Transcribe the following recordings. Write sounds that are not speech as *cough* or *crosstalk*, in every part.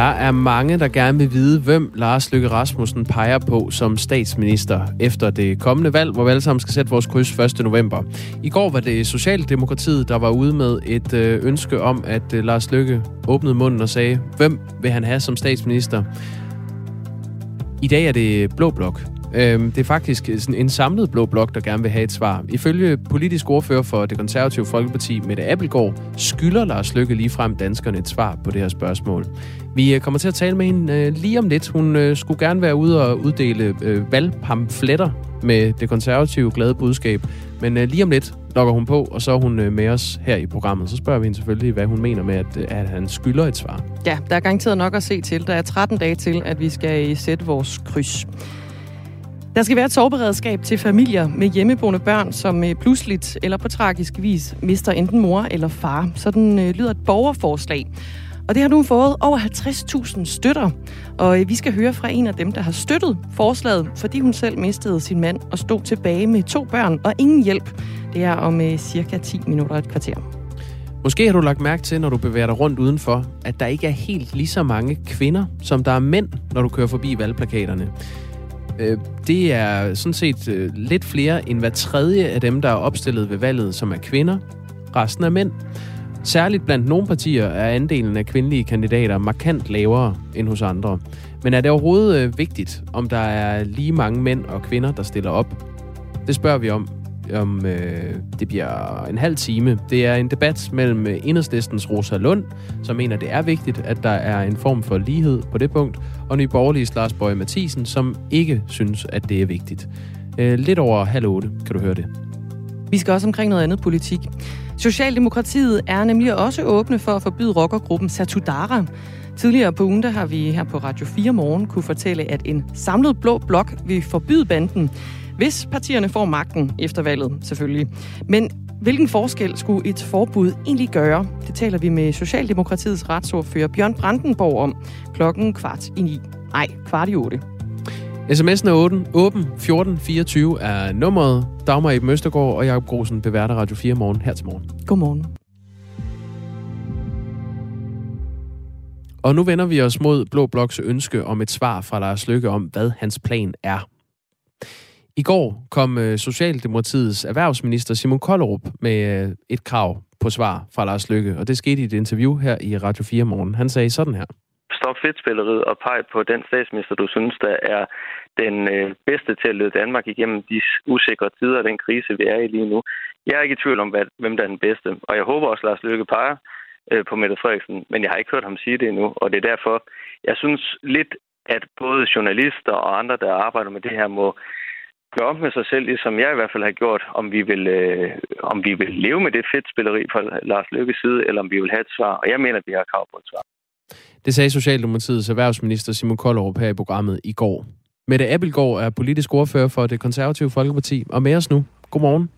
Der er mange, der gerne vil vide, hvem Lars Løkke Rasmussen peger på som statsminister efter det kommende valg, hvor vi alle sammen skal sætte vores kryds 1. november. I går var det Socialdemokratiet, der var ude med et øh, ønske om, at øh, Lars Løkke åbnede munden og sagde, hvem vil han have som statsminister? I dag er det Blå Blok, Øhm, det er faktisk øh, sådan en samlet blå blok, der gerne vil have et svar. Ifølge politisk ordfører for det konservative Folkeparti, Mette Appelgaard, skylder Lars Lykke lige frem danskerne et svar på det her spørgsmål. Vi øh, kommer til at tale med hende øh, lige om lidt. Hun skulle gerne være ude og uddele valgpamfletter med det konservative glade budskab. Men lige om lidt logger hun på, og så er hun med os her i programmet. Så spørger vi hende selvfølgelig, hvad hun mener med, at, at han skylder et svar. Ja, der er garanteret nok at se til. Der er 13 dage til, at vi skal sætte vores kryds. Der skal være et soveberedskab til familier med hjemmeboende børn, som øh, pludseligt eller på tragisk vis mister enten mor eller far. Sådan øh, lyder et borgerforslag. Og det har nu fået over 50.000 støtter. Og øh, vi skal høre fra en af dem, der har støttet forslaget, fordi hun selv mistede sin mand og stod tilbage med to børn og ingen hjælp. Det er om cirka 10 minutter et kvarter. Måske har du lagt mærke til, når du bevæger dig rundt udenfor, at der ikke er helt lige så mange kvinder, som der er mænd, når du kører forbi valgplakaterne. Øh, det er sådan set øh, lidt flere end hver tredje af dem, der er opstillet ved valget, som er kvinder. Resten er mænd. Særligt blandt nogle partier er andelen af kvindelige kandidater markant lavere end hos andre. Men er det overhovedet øh, vigtigt, om der er lige mange mænd og kvinder, der stiller op? Det spørger vi om om øh, det bliver en halv time. Det er en debat mellem øh, enhedslistens Rosa Lund, som mener, det er vigtigt, at der er en form for lighed på det punkt, og Nye Borgerlige Lars Bøge Mathisen, som ikke synes, at det er vigtigt. Øh, lidt over halv otte kan du høre det. Vi skal også omkring noget andet politik. Socialdemokratiet er nemlig også åbne for at forbyde rockergruppen Satudara. Tidligere på ugen der har vi her på Radio 4 Morgen kunne fortælle, at en samlet blå blok vil forbyde banden. Hvis partierne får magten efter valget, selvfølgelig. Men hvilken forskel skulle et forbud egentlig gøre? Det taler vi med Socialdemokratiets retsordfører Bjørn Brandenborg om klokken kvart i ni. Nej, kvart i otte. SMS'en er åben. åben 1424 er nummeret. Dagmar i Møstergaard og Jacob Grosen beværter Radio 4 morgen her til morgen. Godmorgen. Og nu vender vi os mod Blå Bloks ønske om et svar fra Lars Lykke om, hvad hans plan er. I går kom øh, Socialdemokratiets erhvervsminister Simon Kollerup med øh, et krav på svar fra Lars Lykke, og det skete i et interview her i Radio 4 morgen. Han sagde sådan her. Stop fedtspilleriet og peg på den statsminister, du synes, der er den øh, bedste til at lede Danmark igennem de usikre tider og den krise, vi er i lige nu. Jeg er ikke i tvivl om, hvem der er den bedste, og jeg håber også, at Lars Løkke peger på Mette Frederiksen, men jeg har ikke hørt ham sige det endnu, og det er derfor, jeg synes lidt, at både journalister og andre, der arbejder med det her, må gøre op med sig selv, ligesom jeg i hvert fald har gjort, om vi vil, øh, om vi vil leve med det fedtspilleri fra Lars Løkkes side, eller om vi vil have et svar. Og jeg mener, at vi har krav på et svar. Det sagde Socialdemokratiets erhvervsminister Simon Kollerup her i programmet i går. Mette Appelgaard er politisk ordfører for det konservative Folkeparti, og med os nu. Godmorgen.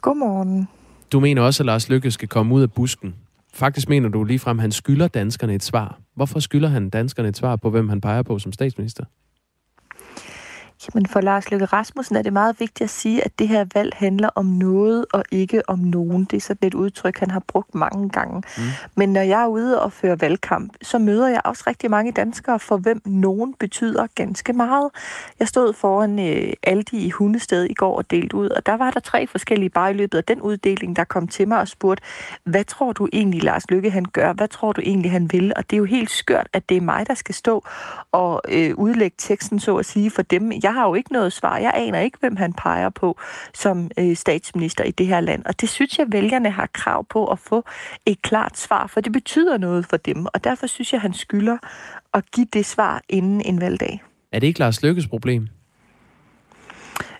Godmorgen. Du mener også, at Lars Lykke skal komme ud af busken. Faktisk mener du ligefrem, at han skylder danskerne et svar. Hvorfor skylder han danskerne et svar på, hvem han peger på som statsminister? Jamen for Lars Løkke Rasmussen er det meget vigtigt at sige, at det her valg handler om noget og ikke om nogen. Det er sådan et udtryk, han har brugt mange gange. Mm. Men når jeg er ude og fører valgkamp, så møder jeg også rigtig mange danskere, for hvem nogen betyder ganske meget. Jeg stod foran øh, Aldi i Hundested i går og delte ud, og der var der tre forskellige bare i løbet af den uddeling, der kom til mig og spurgte, hvad tror du egentlig, Lars Lykke han gør? Hvad tror du egentlig, han vil? Og det er jo helt skørt, at det er mig, der skal stå og øh, udlægge teksten, så at sige, for dem. Jeg har jo ikke noget svar. Jeg aner ikke, hvem han peger på som øh, statsminister i det her land. Og det synes jeg, vælgerne har krav på at få et klart svar, for det betyder noget for dem. Og derfor synes jeg, han skylder at give det svar inden en valgdag. Er det ikke Lars Lykkes problem?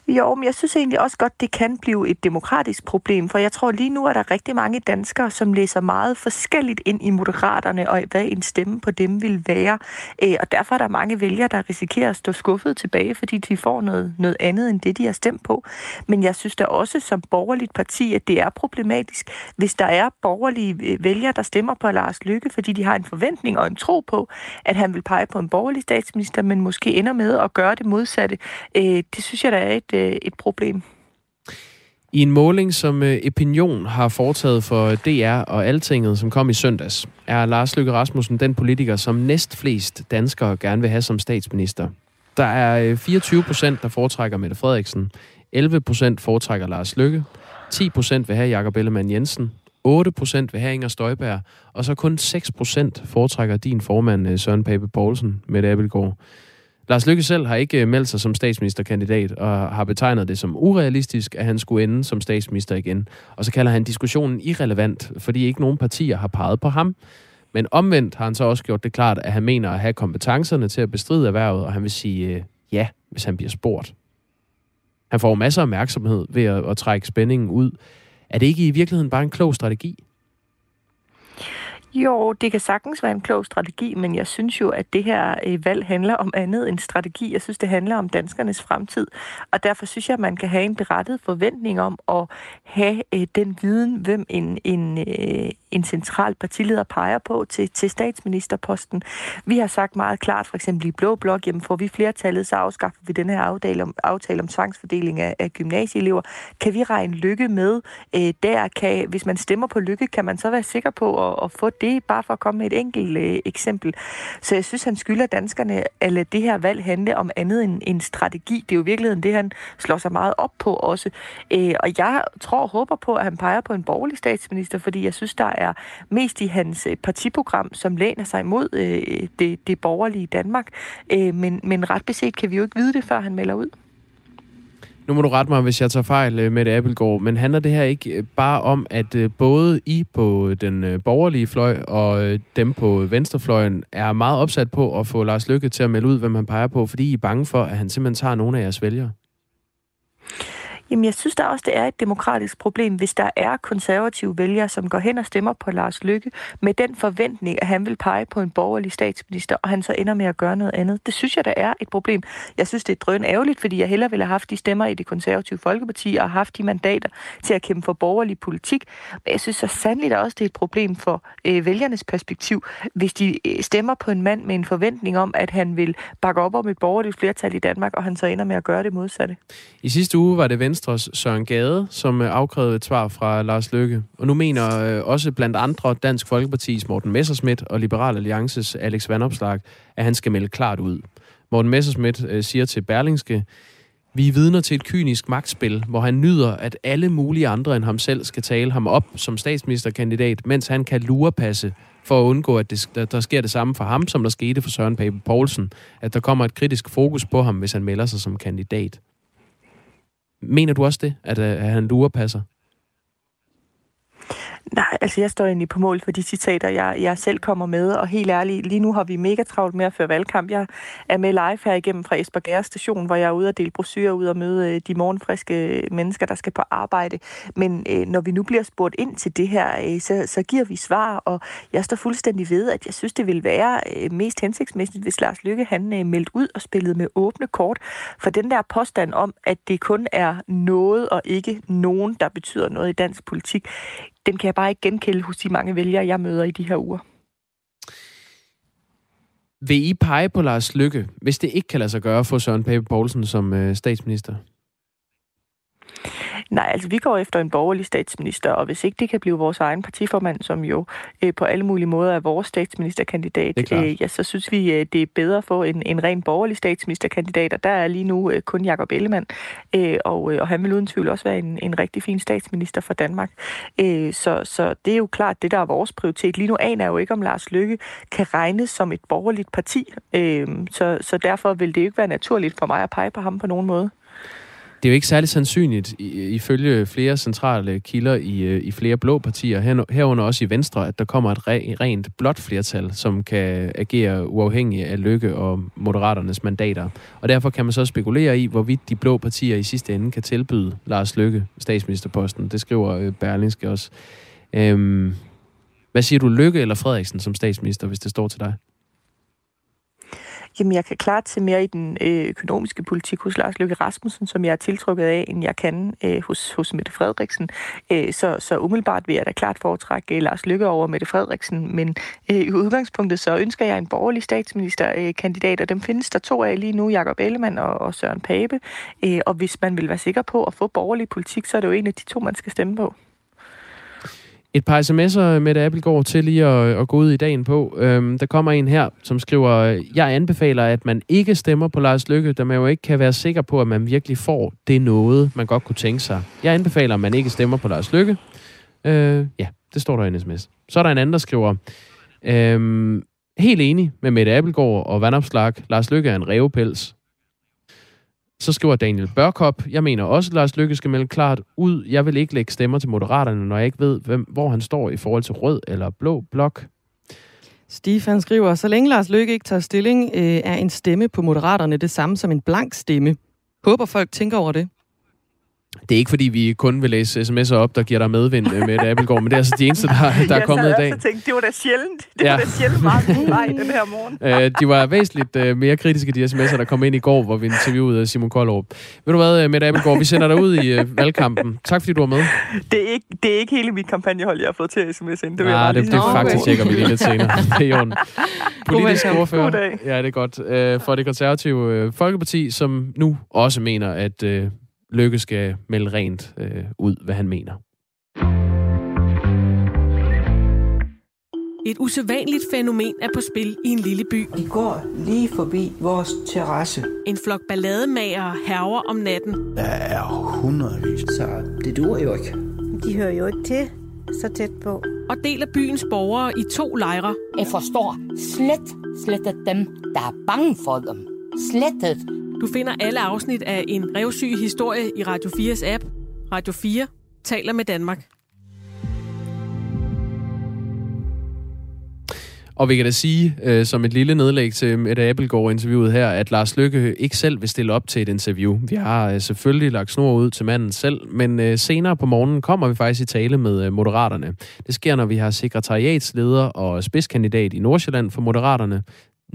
Jo, men jeg synes egentlig også godt, det kan blive et demokratisk problem, for jeg tror lige nu er der rigtig mange danskere, som læser meget forskelligt ind i moderaterne, og hvad en stemme på dem vil være. Øh, og derfor er der mange vælgere, der risikerer at stå skuffet tilbage, fordi de får noget, noget andet end det, de har stemt på. Men jeg synes da også som borgerligt parti, at det er problematisk, hvis der er borgerlige øh, vælgere, der stemmer på Lars Lykke, fordi de har en forventning og en tro på, at han vil pege på en borgerlig statsminister, men måske ender med at gøre det modsatte. Øh, det synes jeg, der er et Øh, et problem. I en måling, som øh, Opinion har foretaget for øh, DR og Altinget, som kom i søndags, er Lars Løkke Rasmussen den politiker, som næst flest danskere gerne vil have som statsminister. Der er øh, 24 procent, der foretrækker Mette Frederiksen, 11 procent foretrækker Lars Løkke, 10 procent vil have Jakob Ellemann Jensen, 8 procent vil have Inger Støjberg, og så kun 6 procent foretrækker din formand Søren Pape Poulsen, Mette Abelgaard. Lars Lykke selv har ikke øh, meldt sig som statsministerkandidat, og har betegnet det som urealistisk, at han skulle ende som statsminister igen. Og så kalder han diskussionen irrelevant, fordi ikke nogen partier har peget på ham. Men omvendt har han så også gjort det klart, at han mener at have kompetencerne til at bestride erhvervet, og han vil sige øh, ja, hvis han bliver spurgt. Han får masser af opmærksomhed ved at, at trække spændingen ud. Er det ikke i virkeligheden bare en klog strategi? Jo, det kan sagtens være en klog strategi, men jeg synes jo, at det her øh, valg handler om andet end strategi. Jeg synes, det handler om danskernes fremtid, og derfor synes jeg, at man kan have en berettet forventning om at have øh, den viden, hvem en, en, øh, en central partileder peger på til, til statsministerposten. Vi har sagt meget klart, for eksempel i Blå Blok, jamen får vi flertallet, så afskaffer vi den her aftale om, aftale om tvangsfordeling af, af gymnasieelever. Kan vi regne lykke med? Øh, der kan, hvis man stemmer på lykke, kan man så være sikker på at, at få det, bare for at komme med et enkelt øh, eksempel. Så jeg synes, han skylder danskerne at lade det her valg handle om andet end en strategi. Det er jo i virkeligheden det, han slår sig meget op på også. Øh, og jeg tror og håber på, at han peger på en borgerlig statsminister, fordi jeg synes, der er mest i hans øh, partiprogram, som læner sig mod øh, det, det borgerlige Danmark. Øh, men, men ret beset kan vi jo ikke vide det, før han melder ud. Nu må du rette mig, hvis jeg tager fejl øh, med det Appelgaard, men handler det her ikke øh, bare om, at øh, både I på den borgerlige fløj og dem på venstrefløjen er meget opsat på at få Lars Lykke til at melde ud, hvem han peger på, fordi I er bange for, at han simpelthen tager nogle af jeres vælgere? Jamen, jeg synes da også, det er et demokratisk problem, hvis der er konservative vælgere, som går hen og stemmer på Lars Lykke med den forventning, at han vil pege på en borgerlig statsminister, og han så ender med at gøre noget andet. Det synes jeg, der er et problem. Jeg synes, det er drøn ærgerligt, fordi jeg hellere ville have haft de stemmer i det konservative Folkeparti og haft de mandater til at kæmpe for borgerlig politik. Men jeg synes så sandelig der også, det er et problem for øh, vælgernes perspektiv, hvis de øh, stemmer på en mand med en forventning om, at han vil bakke op om et borgerligt flertal i Danmark, og han så ender med at gøre det modsatte. I sidste uge var det Venstres Søren Gade, som øh, afkrævede et svar fra Lars Løkke. Og nu mener øh, også blandt andre Dansk Folkeparti's Morten Messerschmidt og Liberal Alliances Alex Vandopslag, at han skal melde klart ud. Morten Messerschmidt øh, siger til Berlingske, vi er vidner til et kynisk magtspil, hvor han nyder, at alle mulige andre end ham selv skal tale ham op som statsministerkandidat, mens han kan lurepasse for at undgå, at det, der sker det samme for ham, som der skete for Søren Pape Poulsen. At der kommer et kritisk fokus på ham, hvis han melder sig som kandidat. Mener du også det, at, øh, at han lurepasser? Nej, altså jeg står egentlig på mål for de citater, jeg, jeg selv kommer med, og helt ærligt, lige nu har vi mega travlt med at føre valgkamp. Jeg er med live her igennem fra Esbjerg station, hvor jeg er ude og dele brosyrer ud og møde øh, de morgenfriske øh, mennesker, der skal på arbejde. Men øh, når vi nu bliver spurgt ind til det her, øh, så, så giver vi svar, og jeg står fuldstændig ved, at jeg synes, det vil være øh, mest hensigtsmæssigt, hvis Lars Lykke han øh, meldte ud og spillede med åbne kort. For den der påstand om, at det kun er noget og ikke nogen, der betyder noget i dansk politik, den kan jeg bare ikke genkende hos de mange vælgere, jeg møder i de her uger. Vil I pege på Lars Lykke, hvis det ikke kan lade sig gøre for Søren Pape Poulsen som øh, statsminister? Nej, altså vi går efter en borgerlig statsminister, og hvis ikke det kan blive vores egen partiformand, som jo øh, på alle mulige måder er vores statsministerkandidat, øh, ja, så synes vi, øh, det er bedre at få en, en ren borgerlig statsministerkandidat, og der er lige nu øh, kun Jakob Ellemann, øh, og, øh, og han vil uden tvivl også være en, en rigtig fin statsminister for Danmark. Øh, så, så det er jo klart, det der er vores prioritet. Lige nu aner jeg jo ikke, om Lars Lykke kan regnes som et borgerligt parti, øh, så, så derfor vil det ikke være naturligt for mig at pege på ham på nogen måde. Det er jo ikke særlig sandsynligt, ifølge flere centrale kilder i, øh, i flere blå partier, herunder også i Venstre, at der kommer et rent blåt flertal, som kan agere uafhængigt af Lykke og Moderaternes mandater. Og derfor kan man så spekulere i, hvorvidt de blå partier i sidste ende kan tilbyde Lars Lykke statsministerposten. Det skriver øh, Berlingske også. Øhm, hvad siger du, Lykke eller Frederiksen som statsminister, hvis det står til dig? Jamen, jeg kan klart se mere i den øh, økonomiske politik hos Lars Løkke Rasmussen, som jeg er tiltrukket af, end jeg kan øh, hos, hos Mette Frederiksen. Øh, så, så umiddelbart vil jeg da klart foretrække øh, Lars Løkke over Mette Frederiksen, men øh, i udgangspunktet så ønsker jeg en borgerlig statsministerkandidat, øh, og dem findes der to af lige nu, Jakob Ellemann og, og Søren Pape. Øh, og hvis man vil være sikker på at få borgerlig politik, så er det jo en af de to, man skal stemme på. Et par sms'er med Appelgaard til lige at, at gå ud i dagen på. Øhm, der kommer en her, som skriver, jeg anbefaler, at man ikke stemmer på Lars Lykke, da man jo ikke kan være sikker på, at man virkelig får det noget, man godt kunne tænke sig. Jeg anbefaler, at man ikke stemmer på Lars Lykke. Øh, ja, det står der i en sms. Så er der en anden, der skriver, øhm, helt enig med Mette Appelgaard og Vandopslag. Lars Lykke er en revepels. Så skriver Daniel Børkop, jeg mener også, at Lars Lykke skal melde klart ud. Jeg vil ikke lægge stemmer til Moderaterne, når jeg ikke ved, hvem, hvor han står i forhold til rød eller blå blok. Stefan skriver, så længe Lars Løkke ikke tager stilling, øh, er en stemme på Moderaterne det samme som en blank stemme. Håber folk tænker over det. Det er ikke, fordi vi kun vil læse sms'er op, der giver dig medvind øh, med et Appelgaard, men det er altså de eneste, der, der er kommet i dag. Jeg tænkte, det var da sjældent. Det ja. var da sjældent meget vej den her morgen. *laughs* øh, de var væsentligt uh, mere kritiske, de sms'er, der kom ind i går, hvor vi interviewede Simon Koldrup. Ved du hvad, Mette Appelgaard, vi sender dig ud i valgkampen. Tak fordi du var med. Det er ikke, det er ikke hele mit kampagnehold, jeg har fået til at sms ind. Det, Nej, det, det, det faktisk tjekker vi lige lidt senere. Det er jo Politisk ordfører. Ja, det er godt. Uh, for det konservative Folkeparti, som nu også mener, at uh, Lykke skal melde rent øh, ud, hvad han mener. Et usædvanligt fænomen er på spil i en lille by. De går lige forbi vores terrasse. En flok ballademager herver om natten. Der er hundredvis. Så det duer jo ikke. De hører jo ikke til så tæt på. Og deler byens borgere i to lejre. Jeg forstår slet, slet dem, der er bange for dem. Slettet du finder alle afsnit af en revsyg historie i Radio 4's app. Radio 4 taler med Danmark. Og vi kan da sige, øh, som et lille nedlæg til et Appelgaard-interviewet her, at Lars Lykke ikke selv vil stille op til et interview. Vi har øh, selvfølgelig lagt snor ud til manden selv, men øh, senere på morgenen kommer vi faktisk i tale med øh, Moderaterne. Det sker, når vi har sekretariatsleder og spidskandidat i Nordsjælland for Moderaterne,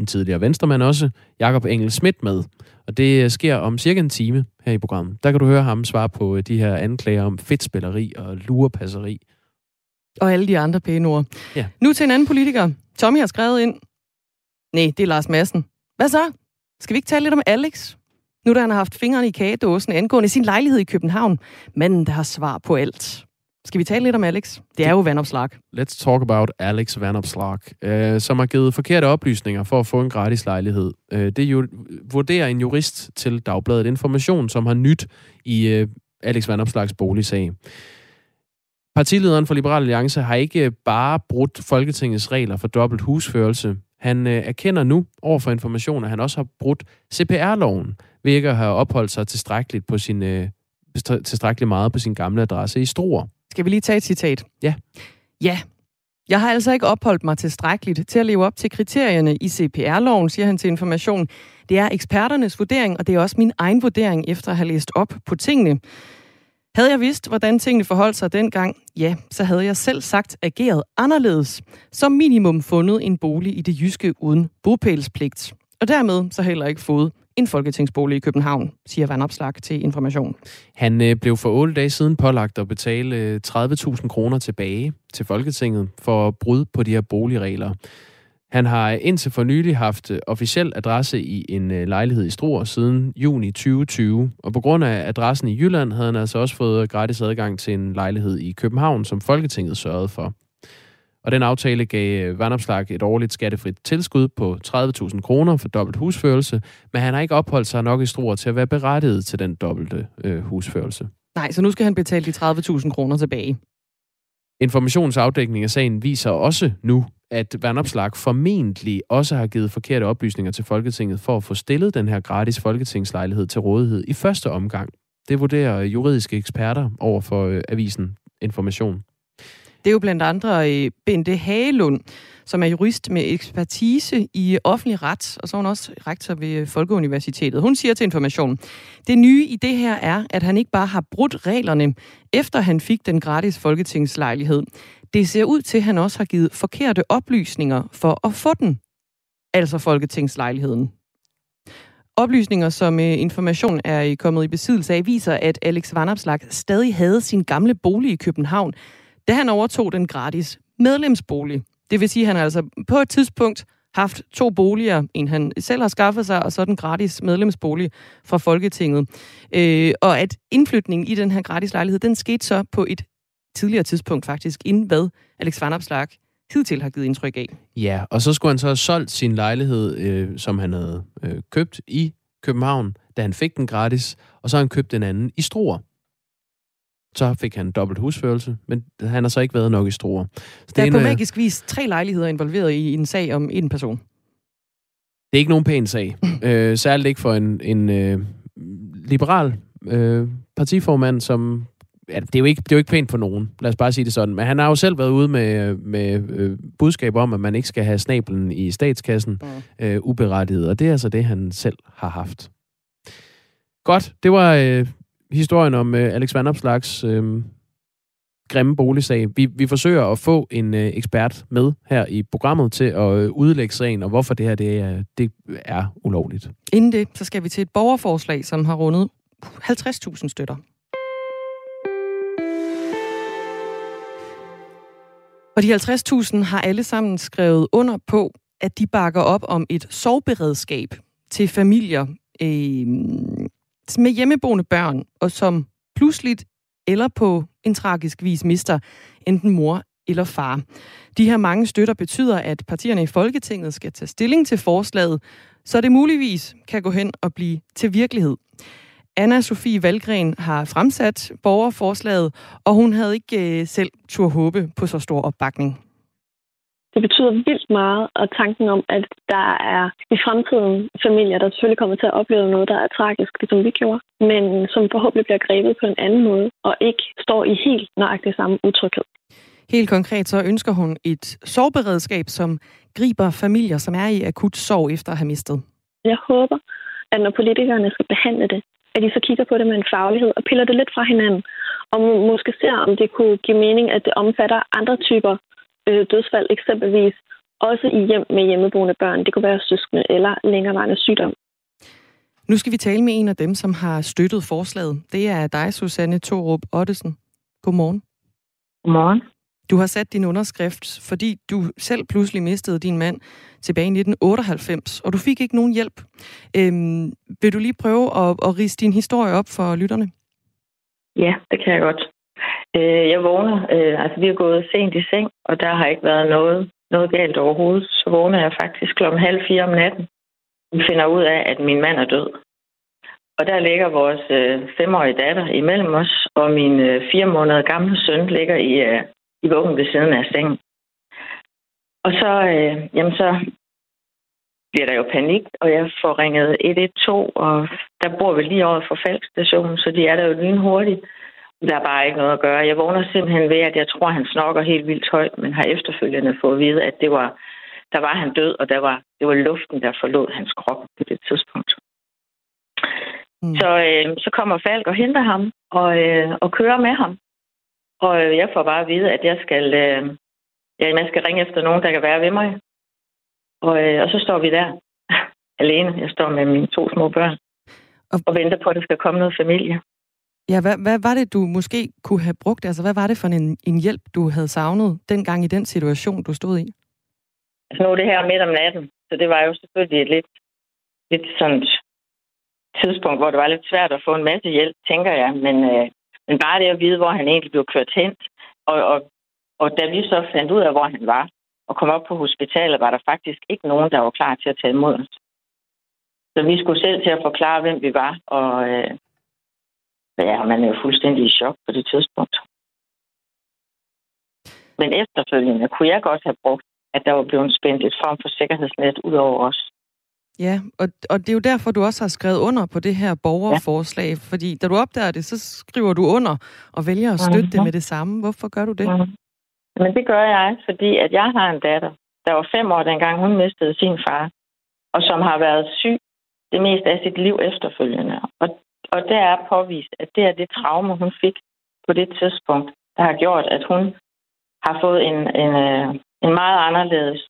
en tidligere venstremand også, Jakob Engel Schmidt med. Og det øh, sker om cirka en time her i programmet. Der kan du høre ham svare på øh, de her anklager om fedtspilleri og lurepasseri. Og alle de andre pæne ord. Ja. Nu til en anden politiker. Tommy har skrevet ind. Nej, det er Lars Madsen. Hvad så? Skal vi ikke tale lidt om Alex? Nu da han har haft fingrene i kagedåsen angående sin lejlighed i København. Manden, der har svar på alt. Skal vi tale lidt om Alex? Det er jo vandopslag. Let's talk about Alex Vandopslag, øh, som har givet forkerte oplysninger for at få en gratis lejlighed. Øh, det jo, vurderer en jurist til Dagbladet Information, som har nyt i øh, Alex Vandopslags boligsag. Partilederen for Liberal Alliance har ikke øh, bare brudt Folketingets regler for dobbelt husførelse. Han øh, erkender nu over for information, at han også har brudt CPR-loven ved ikke at have opholdt sig tilstrækkeligt, på sin, øh, tilstrækkeligt meget på sin gamle adresse i Struer. Skal vi lige tage et citat? Ja. Ja. Jeg har altså ikke opholdt mig tilstrækkeligt til at leve op til kriterierne i CPR-loven, siger han til information. Det er eksperternes vurdering, og det er også min egen vurdering efter at have læst op på tingene. Havde jeg vidst, hvordan tingene forholdt sig dengang, ja, så havde jeg selv sagt ageret anderledes. Som minimum fundet en bolig i det jyske uden bopælspligt. Og dermed så heller ikke fået en folketingsbolig i København, siger Van Opslag til Information. Han øh, blev for otte dage siden pålagt at betale øh, 30.000 kroner tilbage til Folketinget for brud på de her boligregler. Han har indtil for nylig haft øh, officiel adresse i en øh, lejlighed i Struer siden juni 2020. Og på grund af adressen i Jylland havde han altså også fået gratis adgang til en lejlighed i København, som Folketinget sørgede for. Og den aftale gav øh, Vandopslag et årligt skattefrit tilskud på 30.000 kroner for dobbelt husførelse, men han har ikke opholdt sig nok i Struer til at være berettiget til den dobbelte øh, husførelse. Nej, så nu skal han betale de 30.000 kroner tilbage. Informationsafdækning af sagen viser også nu, at Vandopslag formentlig også har givet forkerte oplysninger til Folketinget for at få stillet den her gratis folketingslejlighed til rådighed i første omgang. Det vurderer juridiske eksperter over for øh, avisen Information. Det er jo blandt andre øh, Bente Hagelund, som er jurist med ekspertise i offentlig ret, og så er hun også rektor ved øh, Folkeuniversitetet. Hun siger til Information, det nye i det her er, at han ikke bare har brudt reglerne, efter han fik den gratis folketingslejlighed. Det ser ud til, at han også har givet forkerte oplysninger for at få den, altså folketingslejligheden. Oplysninger, som øh, information er kommet i besiddelse af, viser, at Alex Vanopslag stadig havde sin gamle bolig i København, da han overtog den gratis medlemsbolig. Det vil sige, at han altså på et tidspunkt haft to boliger. En han selv har skaffet sig, og så den gratis medlemsbolig fra Folketinget. Øh, og at indflytningen i den her gratis lejlighed, den skete så på et tidligere tidspunkt faktisk, inden hvad Alex Van Opslag hidtil har givet indtryk af. Ja, og så skulle han så have solgt sin lejlighed, øh, som han havde øh, købt i København, da han fik den gratis, og så har han købt den anden i Struer. Så fik han dobbelt husførelse, men han har så ikke været nok i Struer. Så der er på magisk vis tre lejligheder involveret i en sag om en person. Det er ikke nogen pæn sag. *clears throat* øh, særligt ikke for en, en øh, liberal øh, partiformand, som ja, det, er jo ikke, det er jo ikke pænt for nogen, lad os bare sige det sådan. Men han har jo selv været ude med, med øh, budskab om, at man ikke skal have snablen i statskassen mm. øh, uberettiget, og det er altså det, han selv har haft. Godt, det var øh, historien om øh, Alex Van Opslags øh, grimme boligsag. Vi, vi forsøger at få en øh, ekspert med her i programmet til at øh, udlægge sagen, og hvorfor det her det er, det er ulovligt. Inden det, så skal vi til et borgerforslag, som har rundet 50.000 støtter. Og de 50.000 har alle sammen skrevet under på, at de bakker op om et sovberedskab til familier øh, med hjemmeboende børn, og som pludseligt eller på en tragisk vis mister enten mor eller far. De her mange støtter betyder, at partierne i Folketinget skal tage stilling til forslaget, så det muligvis kan gå hen og blive til virkelighed. Anna Sofie Valgren har fremsat borgerforslaget, og hun havde ikke øh, selv tur håbe på så stor opbakning. Det betyder vildt meget, og tanken om, at der er i fremtiden familier, der selvfølgelig kommer til at opleve noget, der er tragisk, ligesom vi gjorde, men som forhåbentlig bliver grebet på en anden måde, og ikke står i helt nøjagtig samme utryghed. Helt konkret så ønsker hun et sorgberedskab, som griber familier, som er i akut sorg efter at have mistet. Jeg håber, at når politikerne skal behandle det, at de så kigger på det med en faglighed og piller det lidt fra hinanden, og måske ser, om det kunne give mening, at det omfatter andre typer øh, dødsfald, eksempelvis også i hjem med hjemmeboende børn. Det kunne være søskende eller længerevarende sygdom. Nu skal vi tale med en af dem, som har støttet forslaget. Det er dig, Susanne Torup Ottesen. Godmorgen. Godmorgen. Du har sat din underskrift, fordi du selv pludselig mistede din mand tilbage i 1998, og du fik ikke nogen hjælp. Øhm, vil du lige prøve at, at rise din historie op for lytterne? Ja, det kan jeg godt. Øh, jeg vågner, øh, altså vi er gået sent i seng, og der har ikke været noget, noget galt overhovedet. Så vågner jeg faktisk klokken halv fire om natten. Vi finder ud af, at min mand er død. Og der ligger vores øh, femårige datter imellem os, og min øh, fire måneder gamle søn ligger i, øh, i vuggen ved siden af sengen. Og så, øh, jamen så bliver der jo panik, og jeg får ringet 112, og der bor vi lige over for Falkstationen, så de er der jo lynhurtigt. Der er bare ikke noget at gøre. Jeg vågner simpelthen ved, at jeg tror, at han snokker helt vildt højt, men har efterfølgende fået at vide, at det var, der var han død, og der var, det var luften, der forlod hans krop på det tidspunkt. Mm. Så, øh, så kommer Falk og henter ham og, øh, og kører med ham. Og øh, jeg får bare at vide, at jeg skal, øh, jeg skal ringe efter nogen, der kan være ved mig. Og, øh, og så står vi der *laughs* alene. Jeg står med mine to små børn og, og venter på, at der skal komme noget familie. Ja, hvad, hvad var det, du måske kunne have brugt? Altså, hvad var det for en, en hjælp, du havde savnet dengang i den situation, du stod i? Altså, nu er det her midt om natten, så det var jo selvfølgelig et lidt, lidt sådan tidspunkt, hvor det var lidt svært at få en masse hjælp, tænker jeg. Men, øh, men bare det at vide, hvor han egentlig blev kørt hen, og, og, og da vi så fandt ud af, hvor han var, og kom op på hospitalet, var der faktisk ikke nogen, der var klar til at tage imod os. Så vi skulle selv til at forklare, hvem vi var, og, øh, Ja, man er jo fuldstændig i chok på det tidspunkt. Men efterfølgende kunne jeg godt have brugt, at der var blevet spændt et form for sikkerhedsnet ud over os. Ja, og, og det er jo derfor, du også har skrevet under på det her borgerforslag. Ja. Fordi da du opdager det, så skriver du under og vælger at støtte mm-hmm. det med det samme. Hvorfor gør du det? Mm-hmm. Men det gør jeg, fordi at jeg har en datter, der var fem år dengang, hun mistede sin far, og som har været syg det meste af sit liv efterfølgende. Og og der er påvist, at det er det traume, hun fik på det tidspunkt, der har gjort, at hun har fået en, en, øh, en meget anderledes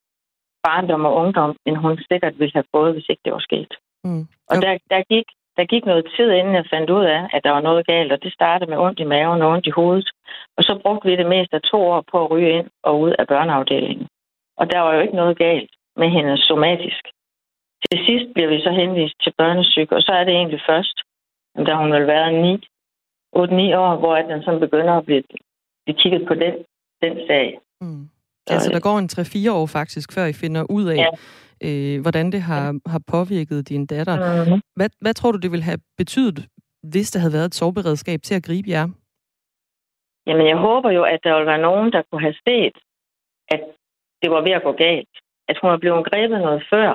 barndom og ungdom, end hun sikkert ville have fået, hvis ikke det var sket. Mm. Og der, der, gik, der gik noget tid, inden jeg fandt ud af, at der var noget galt, og det startede med ondt i maven og ondt i hovedet. Og så brugte vi det meste af to år på at ryge ind og ud af børneafdelingen. Og der var jo ikke noget galt med hende somatisk. Til sidst bliver vi så henvist til børnesyg, og så er det egentlig først, da hun vil være 9, 8-9 år, hvor den så begynder at blive, blive kigget på den, den sag. Mm. Altså, der går en 3-4 år faktisk, før I finder ud af, ja. øh, hvordan det har, har påvirket din datter. Mm-hmm. Hvad, hvad tror du, det ville have betydet, hvis der havde været et soveberedskab til at gribe jer? Jamen, jeg håber jo, at der ville være nogen, der kunne have set, at det var ved at gå galt. At hun var blevet grebet noget før,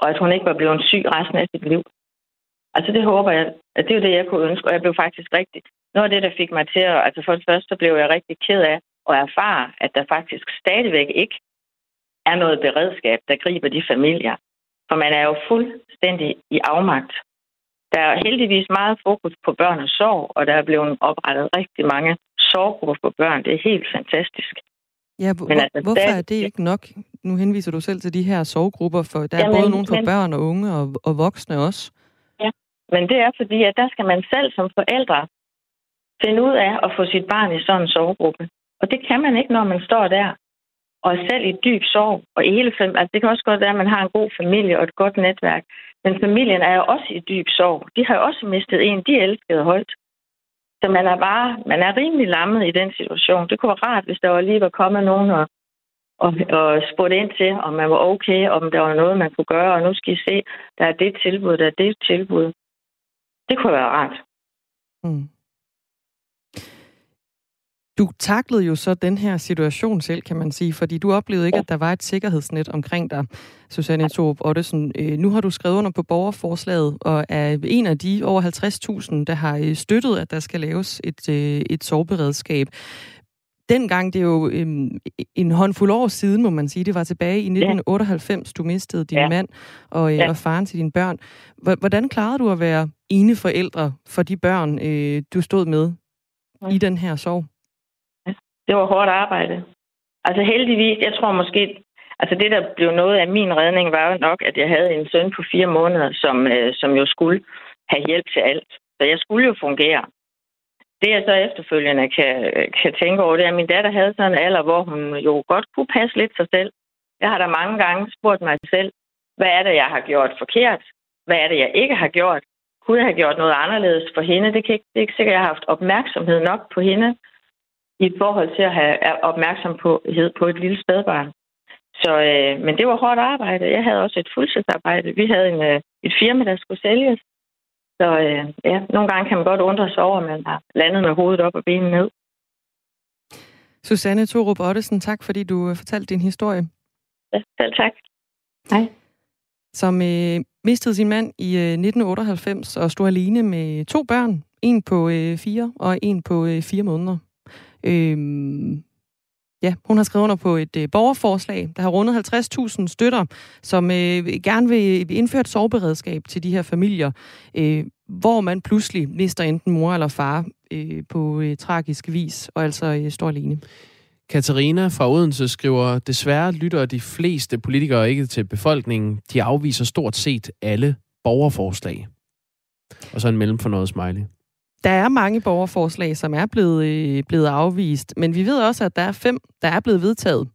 og at hun ikke var blevet syg resten af sit liv. Altså det håber jeg, at det er det, jeg kunne ønske, og jeg blev faktisk rigtig... Noget af det, der fik mig til at... Altså for det første, så blev jeg rigtig ked af at erfare, at der faktisk stadigvæk ikke er noget beredskab, der griber de familier. For man er jo fuldstændig i afmagt. Der er heldigvis meget fokus på børn og sorg, og der er blevet oprettet rigtig mange sorggrupper for børn. Det er helt fantastisk. Ja, hvor, men altså, hvorfor er det ikke nok? Nu henviser du selv til de her sorggrupper, for der er jamen, både nogle for men, børn og unge og, og voksne også. Men det er fordi, at der skal man selv som forældre finde ud af at få sit barn i sådan en sovegruppe. Og det kan man ikke, når man står der og er selv i dyb sorg. Og i hele fem, altså det kan også godt være, at man har en god familie og et godt netværk. Men familien er jo også i dyb sorg. De har jo også mistet en, de elskede højt. Så man er bare, man er rimelig lammet i den situation. Det kunne være rart, hvis der var lige var kommet nogen og, og, og spurgte ind til, om man var okay, om der var noget, man kunne gøre, og nu skal I se, der er det tilbud, der er det tilbud. Det kunne være rart. Mm. Du taklede jo så den her situation selv, kan man sige, fordi du oplevede ikke, at der var et sikkerhedsnet omkring dig, Susanne Torup Ottesen. Øh, nu har du skrevet under på borgerforslaget, og er en af de over 50.000, der har øh, støttet, at der skal laves et, øh, et soveberedskab. Dengang, det er jo øhm, en håndfuld år siden, må man sige, det var tilbage i 1998, du mistede din ja. mand og, øh, ja. og faren til dine børn. Hvordan klarede du at være ene forældre for de børn, øh, du stod med ja. i den her sorg? det var hårdt arbejde. Altså heldigvis, jeg tror måske, altså det, der blev noget af min redning, var jo nok, at jeg havde en søn på fire måneder, som, øh, som jo skulle have hjælp til alt. Så jeg skulle jo fungere. Det jeg så efterfølgende kan, kan tænke over, det er, at min datter havde sådan en alder, hvor hun jo godt kunne passe lidt sig selv. Jeg har da mange gange spurgt mig selv, hvad er det, jeg har gjort forkert? Hvad er det, jeg ikke har gjort? Kunne jeg have gjort noget anderledes for hende? Det, kan ikke, det er ikke sikkert, at jeg har haft opmærksomhed nok på hende i forhold til at have opmærksomhed på et lille spædbarn. Så, øh, men det var hårdt arbejde. Jeg havde også et fuldtidsarbejde. Vi havde en, øh, et firma, der skulle sælges. Så øh, ja, nogle gange kan man godt undre sig over, at man har landet med hovedet op og benene ned. Susanne Torup Ottesen, tak fordi du øh, fortalte din historie. Ja, selv tak. Hej. Som øh, mistede sin mand i øh, 1998 og stod alene med to børn. En på øh, fire og en på øh, fire måneder. Øhm, Ja, hun har skrevet under på et øh, borgerforslag, der har rundet 50.000 støtter, som øh, gerne vil øh, indføre et sorgberedskab til de her familier, øh, hvor man pludselig mister enten mor eller far øh, på øh, tragisk vis, og altså øh, står alene. Katarina fra Odense skriver, desværre lytter de fleste politikere ikke til befolkningen. De afviser stort set alle borgerforslag. Og så en mellemfornøjet smiley. Der er mange borgerforslag, som er blevet, øh, blevet afvist, men vi ved også, at der er fem, der er blevet vedtaget.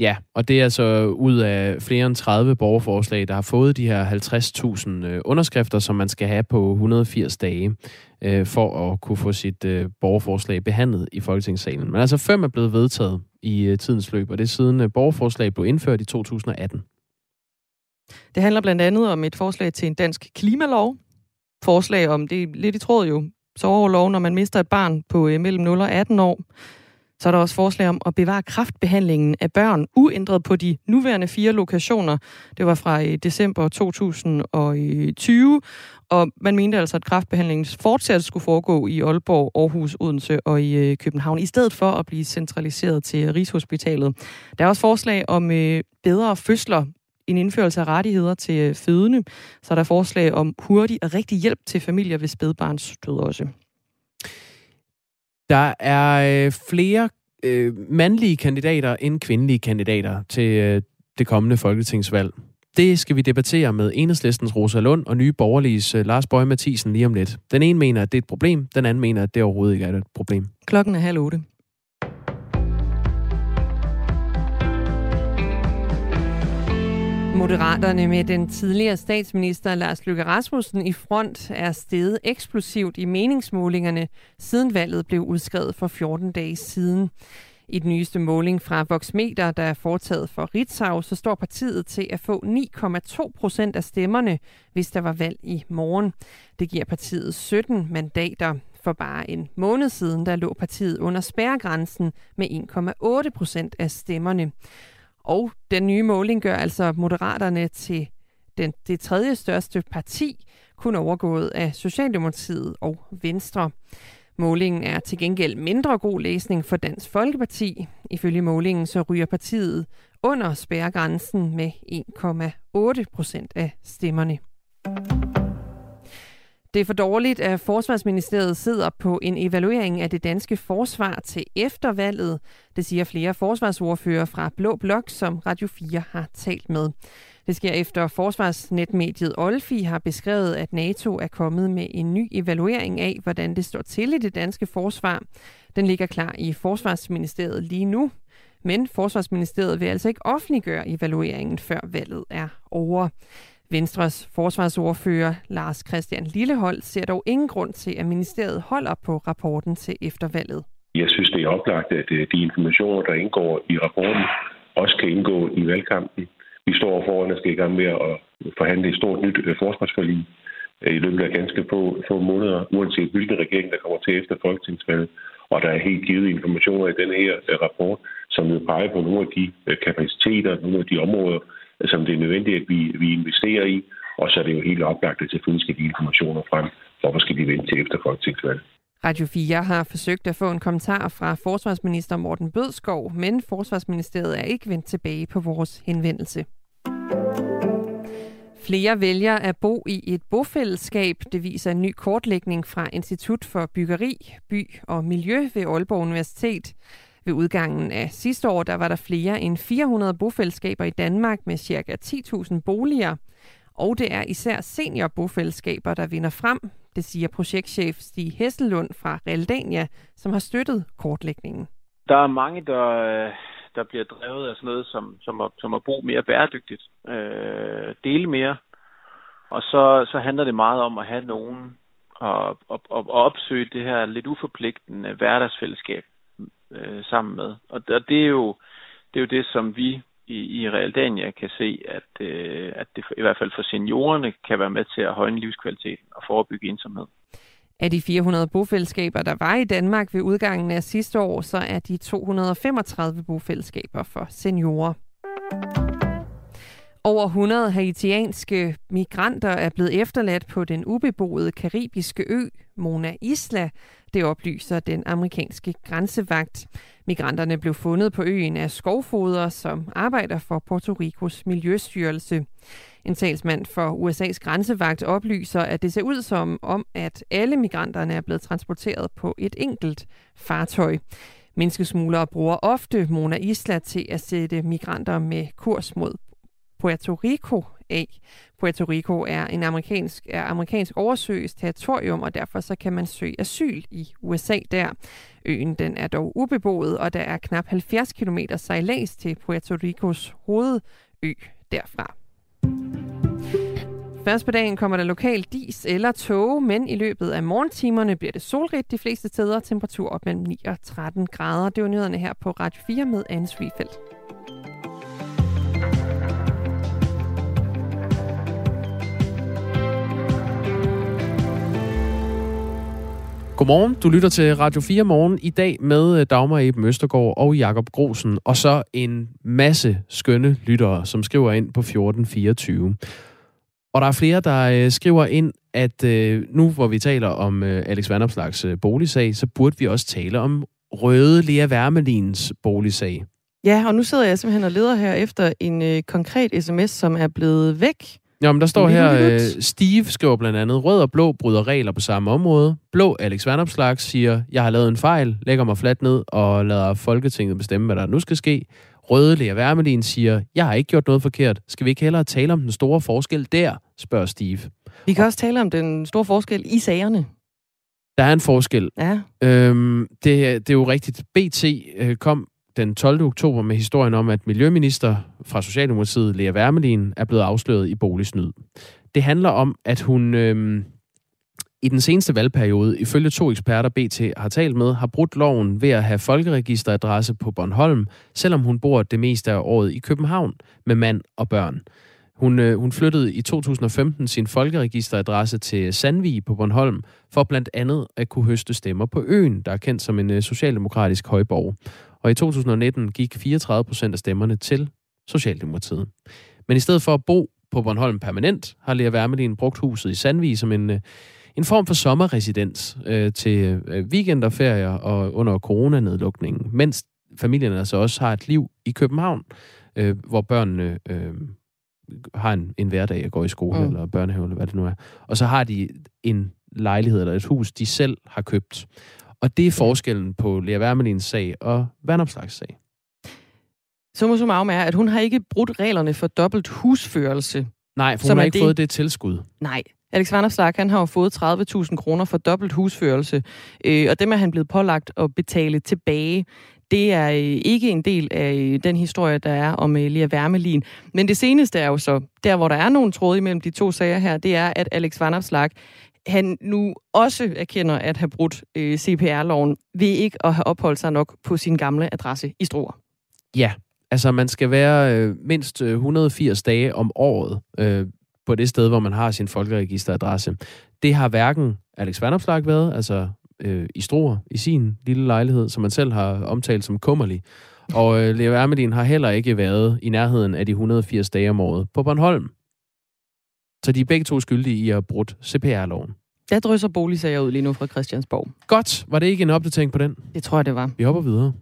Ja, og det er altså ud af flere end 30 borgerforslag, der har fået de her 50.000 øh, underskrifter, som man skal have på 180 dage, øh, for at kunne få sit øh, borgerforslag behandlet i Folketingssalen. Men altså fem er blevet vedtaget i øh, tidens løb, og det er siden øh, borgerforslag blev indført i 2018. Det handler blandt andet om et forslag til en dansk klimalov, forslag om, det er lidt i tråd jo, soveoverlov, når man mister et barn på øh, mellem 0 og 18 år. Så er der også forslag om at bevare kraftbehandlingen af børn uændret på de nuværende fire lokationer. Det var fra øh, december 2020, og man mente altså, at kraftbehandlingen fortsat skulle foregå i Aalborg, Aarhus, Odense og i øh, København, i stedet for at blive centraliseret til Rigshospitalet. Der er også forslag om øh, bedre fødsler en indførelse af rettigheder til øh, fødende. Så er der forslag om hurtig og rigtig hjælp til familier ved spædbarnsdød også. Der er øh, flere øh, mandlige kandidater end kvindelige kandidater til øh, det kommende folketingsvalg. Det skal vi debattere med Enhedslistens Rosa Lund og nye borgerliges øh, Lars Bøge Mathisen lige om lidt. Den ene mener, at det er et problem, den anden mener, at det overhovedet ikke er et problem. Klokken er halv otte. Moderaterne med den tidligere statsminister Lars Løkke Rasmussen i front er steget eksplosivt i meningsmålingerne, siden valget blev udskrevet for 14 dage siden. I den nyeste måling fra Voxmeter, der er foretaget for Ritzau, så står partiet til at få 9,2 procent af stemmerne, hvis der var valg i morgen. Det giver partiet 17 mandater. For bare en måned siden, der lå partiet under spærregrænsen med 1,8 procent af stemmerne. Og den nye måling gør altså Moderaterne til den, det tredje største parti, kun overgået af Socialdemokratiet og Venstre. Målingen er til gengæld mindre god læsning for Dansk Folkeparti. Ifølge målingen så ryger partiet under spærregrænsen med 1,8 procent af stemmerne. Det er for dårligt, at Forsvarsministeriet sidder på en evaluering af det danske forsvar til eftervalget. Det siger flere forsvarsordfører fra Blå Blok, som Radio 4 har talt med. Det sker efter forsvarsnetmediet Olfi har beskrevet, at NATO er kommet med en ny evaluering af, hvordan det står til i det danske forsvar. Den ligger klar i Forsvarsministeriet lige nu, men Forsvarsministeriet vil altså ikke offentliggøre evalueringen, før valget er over. Venstres forsvarsordfører Lars Christian Lillehold ser dog ingen grund til, at ministeriet holder på rapporten til eftervalget. Jeg synes, det er oplagt, at øh, de informationer, der indgår i rapporten, også kan indgå i valgkampen. Vi står foran at skal i gang med at øh, forhandle et stort nyt øh, forsvarsforlig i løbet af ganske få, få måneder, uanset hvilken regering, der kommer til efter folketingsvalget. Og der er helt givet informationer i den her rapport, som vil pege på nogle af de kapaciteter, nogle af de områder, som det er nødvendigt, at vi, vi investerer i. Og så er det jo helt oplagt, at selvfølgelig skal de informationer frem. Hvorfor skal vi vente til efter folketingsvalget? Radio 4 har forsøgt at få en kommentar fra forsvarsminister Morten Bødskov, men forsvarsministeriet er ikke vendt tilbage på vores henvendelse. Flere vælger at bo i et bofællesskab. Det viser en ny kortlægning fra Institut for Byggeri, By og Miljø ved Aalborg Universitet. Ved udgangen af sidste år, der var der flere end 400 bofællesskaber i Danmark med ca. 10.000 boliger. Og det er især seniorbofællesskaber, der vinder frem. Det siger projektchef Stig Hesselund fra Realdania, som har støttet kortlægningen. Der er mange, der, der bliver drevet af sådan noget som, som, at, som at bo mere bæredygtigt, øh, dele mere. Og så, så handler det meget om at have nogen og, og, og opsøge det her lidt uforpligtende hverdagsfællesskab øh, sammen med. Og, og det, er jo, det er jo det, som vi i, i Realdania kan se, at, øh, at det i hvert fald for seniorerne kan være med til at højne livskvaliteten og forebygge ensomhed. Af de 400 bofællesskaber, der var i Danmark ved udgangen af sidste år, så er de 235 bofællesskaber for seniorer. Over 100 haitianske migranter er blevet efterladt på den ubeboede karibiske ø Mona Isla. Det oplyser den amerikanske grænsevagt. Migranterne blev fundet på øen af skovfoder, som arbejder for Puerto Ricos Miljøstyrelse. En talsmand for USA's grænsevagt oplyser, at det ser ud som om, at alle migranterne er blevet transporteret på et enkelt fartøj. Menneskesmuglere bruger ofte Mona Isla til at sætte migranter med kurs mod Puerto Rico af. Puerto Rico er en amerikansk, er amerikansk oversøisk territorium, og derfor så kan man søge asyl i USA der. Øen den er dog ubeboet, og der er knap 70 km sejlads til Puerto Ricos hovedø derfra. Først på dagen kommer der lokal dis eller tåge, men i løbet af morgentimerne bliver det solrigt de fleste steder. Temperatur op mellem 9 og 13 grader. Det var nyhederne her på Radio 4 med Anne Svifeldt. Godmorgen, du lytter til Radio 4 Morgen i dag med øh, Dagmar Eben Østergaard og Jakob Grosen, og så en masse skønne lyttere, som skriver ind på 1424. Og der er flere, der øh, skriver ind, at øh, nu hvor vi taler om øh, Alex Vandopslags øh, boligsag, så burde vi også tale om Røde Lea Wermelins boligsag. Ja, og nu sidder jeg simpelthen og leder her efter en øh, konkret sms, som er blevet væk Ja, men der står her, uh, Steve skriver blandt andet, rød og blå bryder regler på samme område. Blå Alex Vandopslag siger, jeg har lavet en fejl, lægger mig fladt ned og lader Folketinget bestemme, hvad der nu skal ske. Røde Lea Wermelin siger, jeg har ikke gjort noget forkert. Skal vi ikke hellere tale om den store forskel der, spørger Steve. Vi kan også tale om den store forskel i sagerne. Der er en forskel. Ja. Øhm, det, det er jo rigtigt. BT øh, kom den 12. oktober med historien om, at Miljøminister fra Socialdemokratiet, Lea Wermelin, er blevet afsløret i boligsnyd. Det handler om, at hun øh, i den seneste valgperiode, ifølge to eksperter BT har talt med, har brudt loven ved at have folkeregisteradresse på Bornholm, selvom hun bor det meste af året i København med mand og børn. Hun, øh, hun flyttede i 2015 sin folkeregisteradresse til Sandvig på Bornholm, for blandt andet at kunne høste stemmer på øen, der er kendt som en øh, socialdemokratisk højborg. Og i 2019 gik 34 procent af stemmerne til Socialdemokratiet. Men i stedet for at bo på Bornholm permanent, har Lea Wermelin brugt huset i Sandvig som en, øh, en form for sommerresidens øh, til øh, weekender, ferier og under coronanedlukningen, mens familien altså også har et liv i København, øh, hvor børnene øh, har en, en hverdag og går i skole mm. eller børnehave, eller hvad det nu er. Og så har de en lejlighed eller et hus, de selv har købt. Og det er forskellen på Lea Wermelins sag og Vandopslags sag. Summa summarum er, at hun har ikke brudt reglerne for dobbelt husførelse. Nej, for hun har ikke det... fået det tilskud. Nej. Alex Vanderslag, han har jo fået 30.000 kroner for dobbelt husførelse, øh, og dem er han blevet pålagt at betale tilbage. Det er øh, ikke en del af øh, den historie, der er om øh, Lea Wermelin. Men det seneste er jo så, der hvor der er nogen tråd imellem de to sager her, det er, at Alex Vanderslag han nu også erkender at have brudt øh, CPR-loven ved ikke at have opholdt sig nok på sin gamle adresse i Struer. Ja, altså man skal være øh, mindst øh, 180 dage om året øh, på det sted, hvor man har sin folkeregisteradresse. Det har hverken Alex Vandopslag været, altså øh, i Struer, i sin lille lejlighed, som man selv har omtalt som kummerlig. Og øh, Leo Ermelin har heller ikke været i nærheden af de 180 dage om året på Bornholm. Så de er begge to skyldige i at have brudt CPR-loven. Der drysser boligsager ud lige nu fra Christiansborg. Godt. Var det ikke en opdatering på den? Det tror jeg, det var. Vi hopper videre.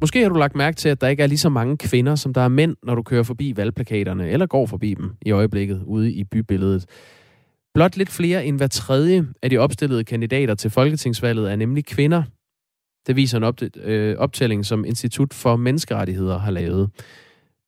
Måske har du lagt mærke til, at der ikke er lige så mange kvinder, som der er mænd, når du kører forbi valgplakaterne, eller går forbi dem i øjeblikket ude i bybilledet. Blot lidt flere end hver tredje af de opstillede kandidater til folketingsvalget er nemlig kvinder. Det viser en øh, optælling, som Institut for Menneskerettigheder har lavet.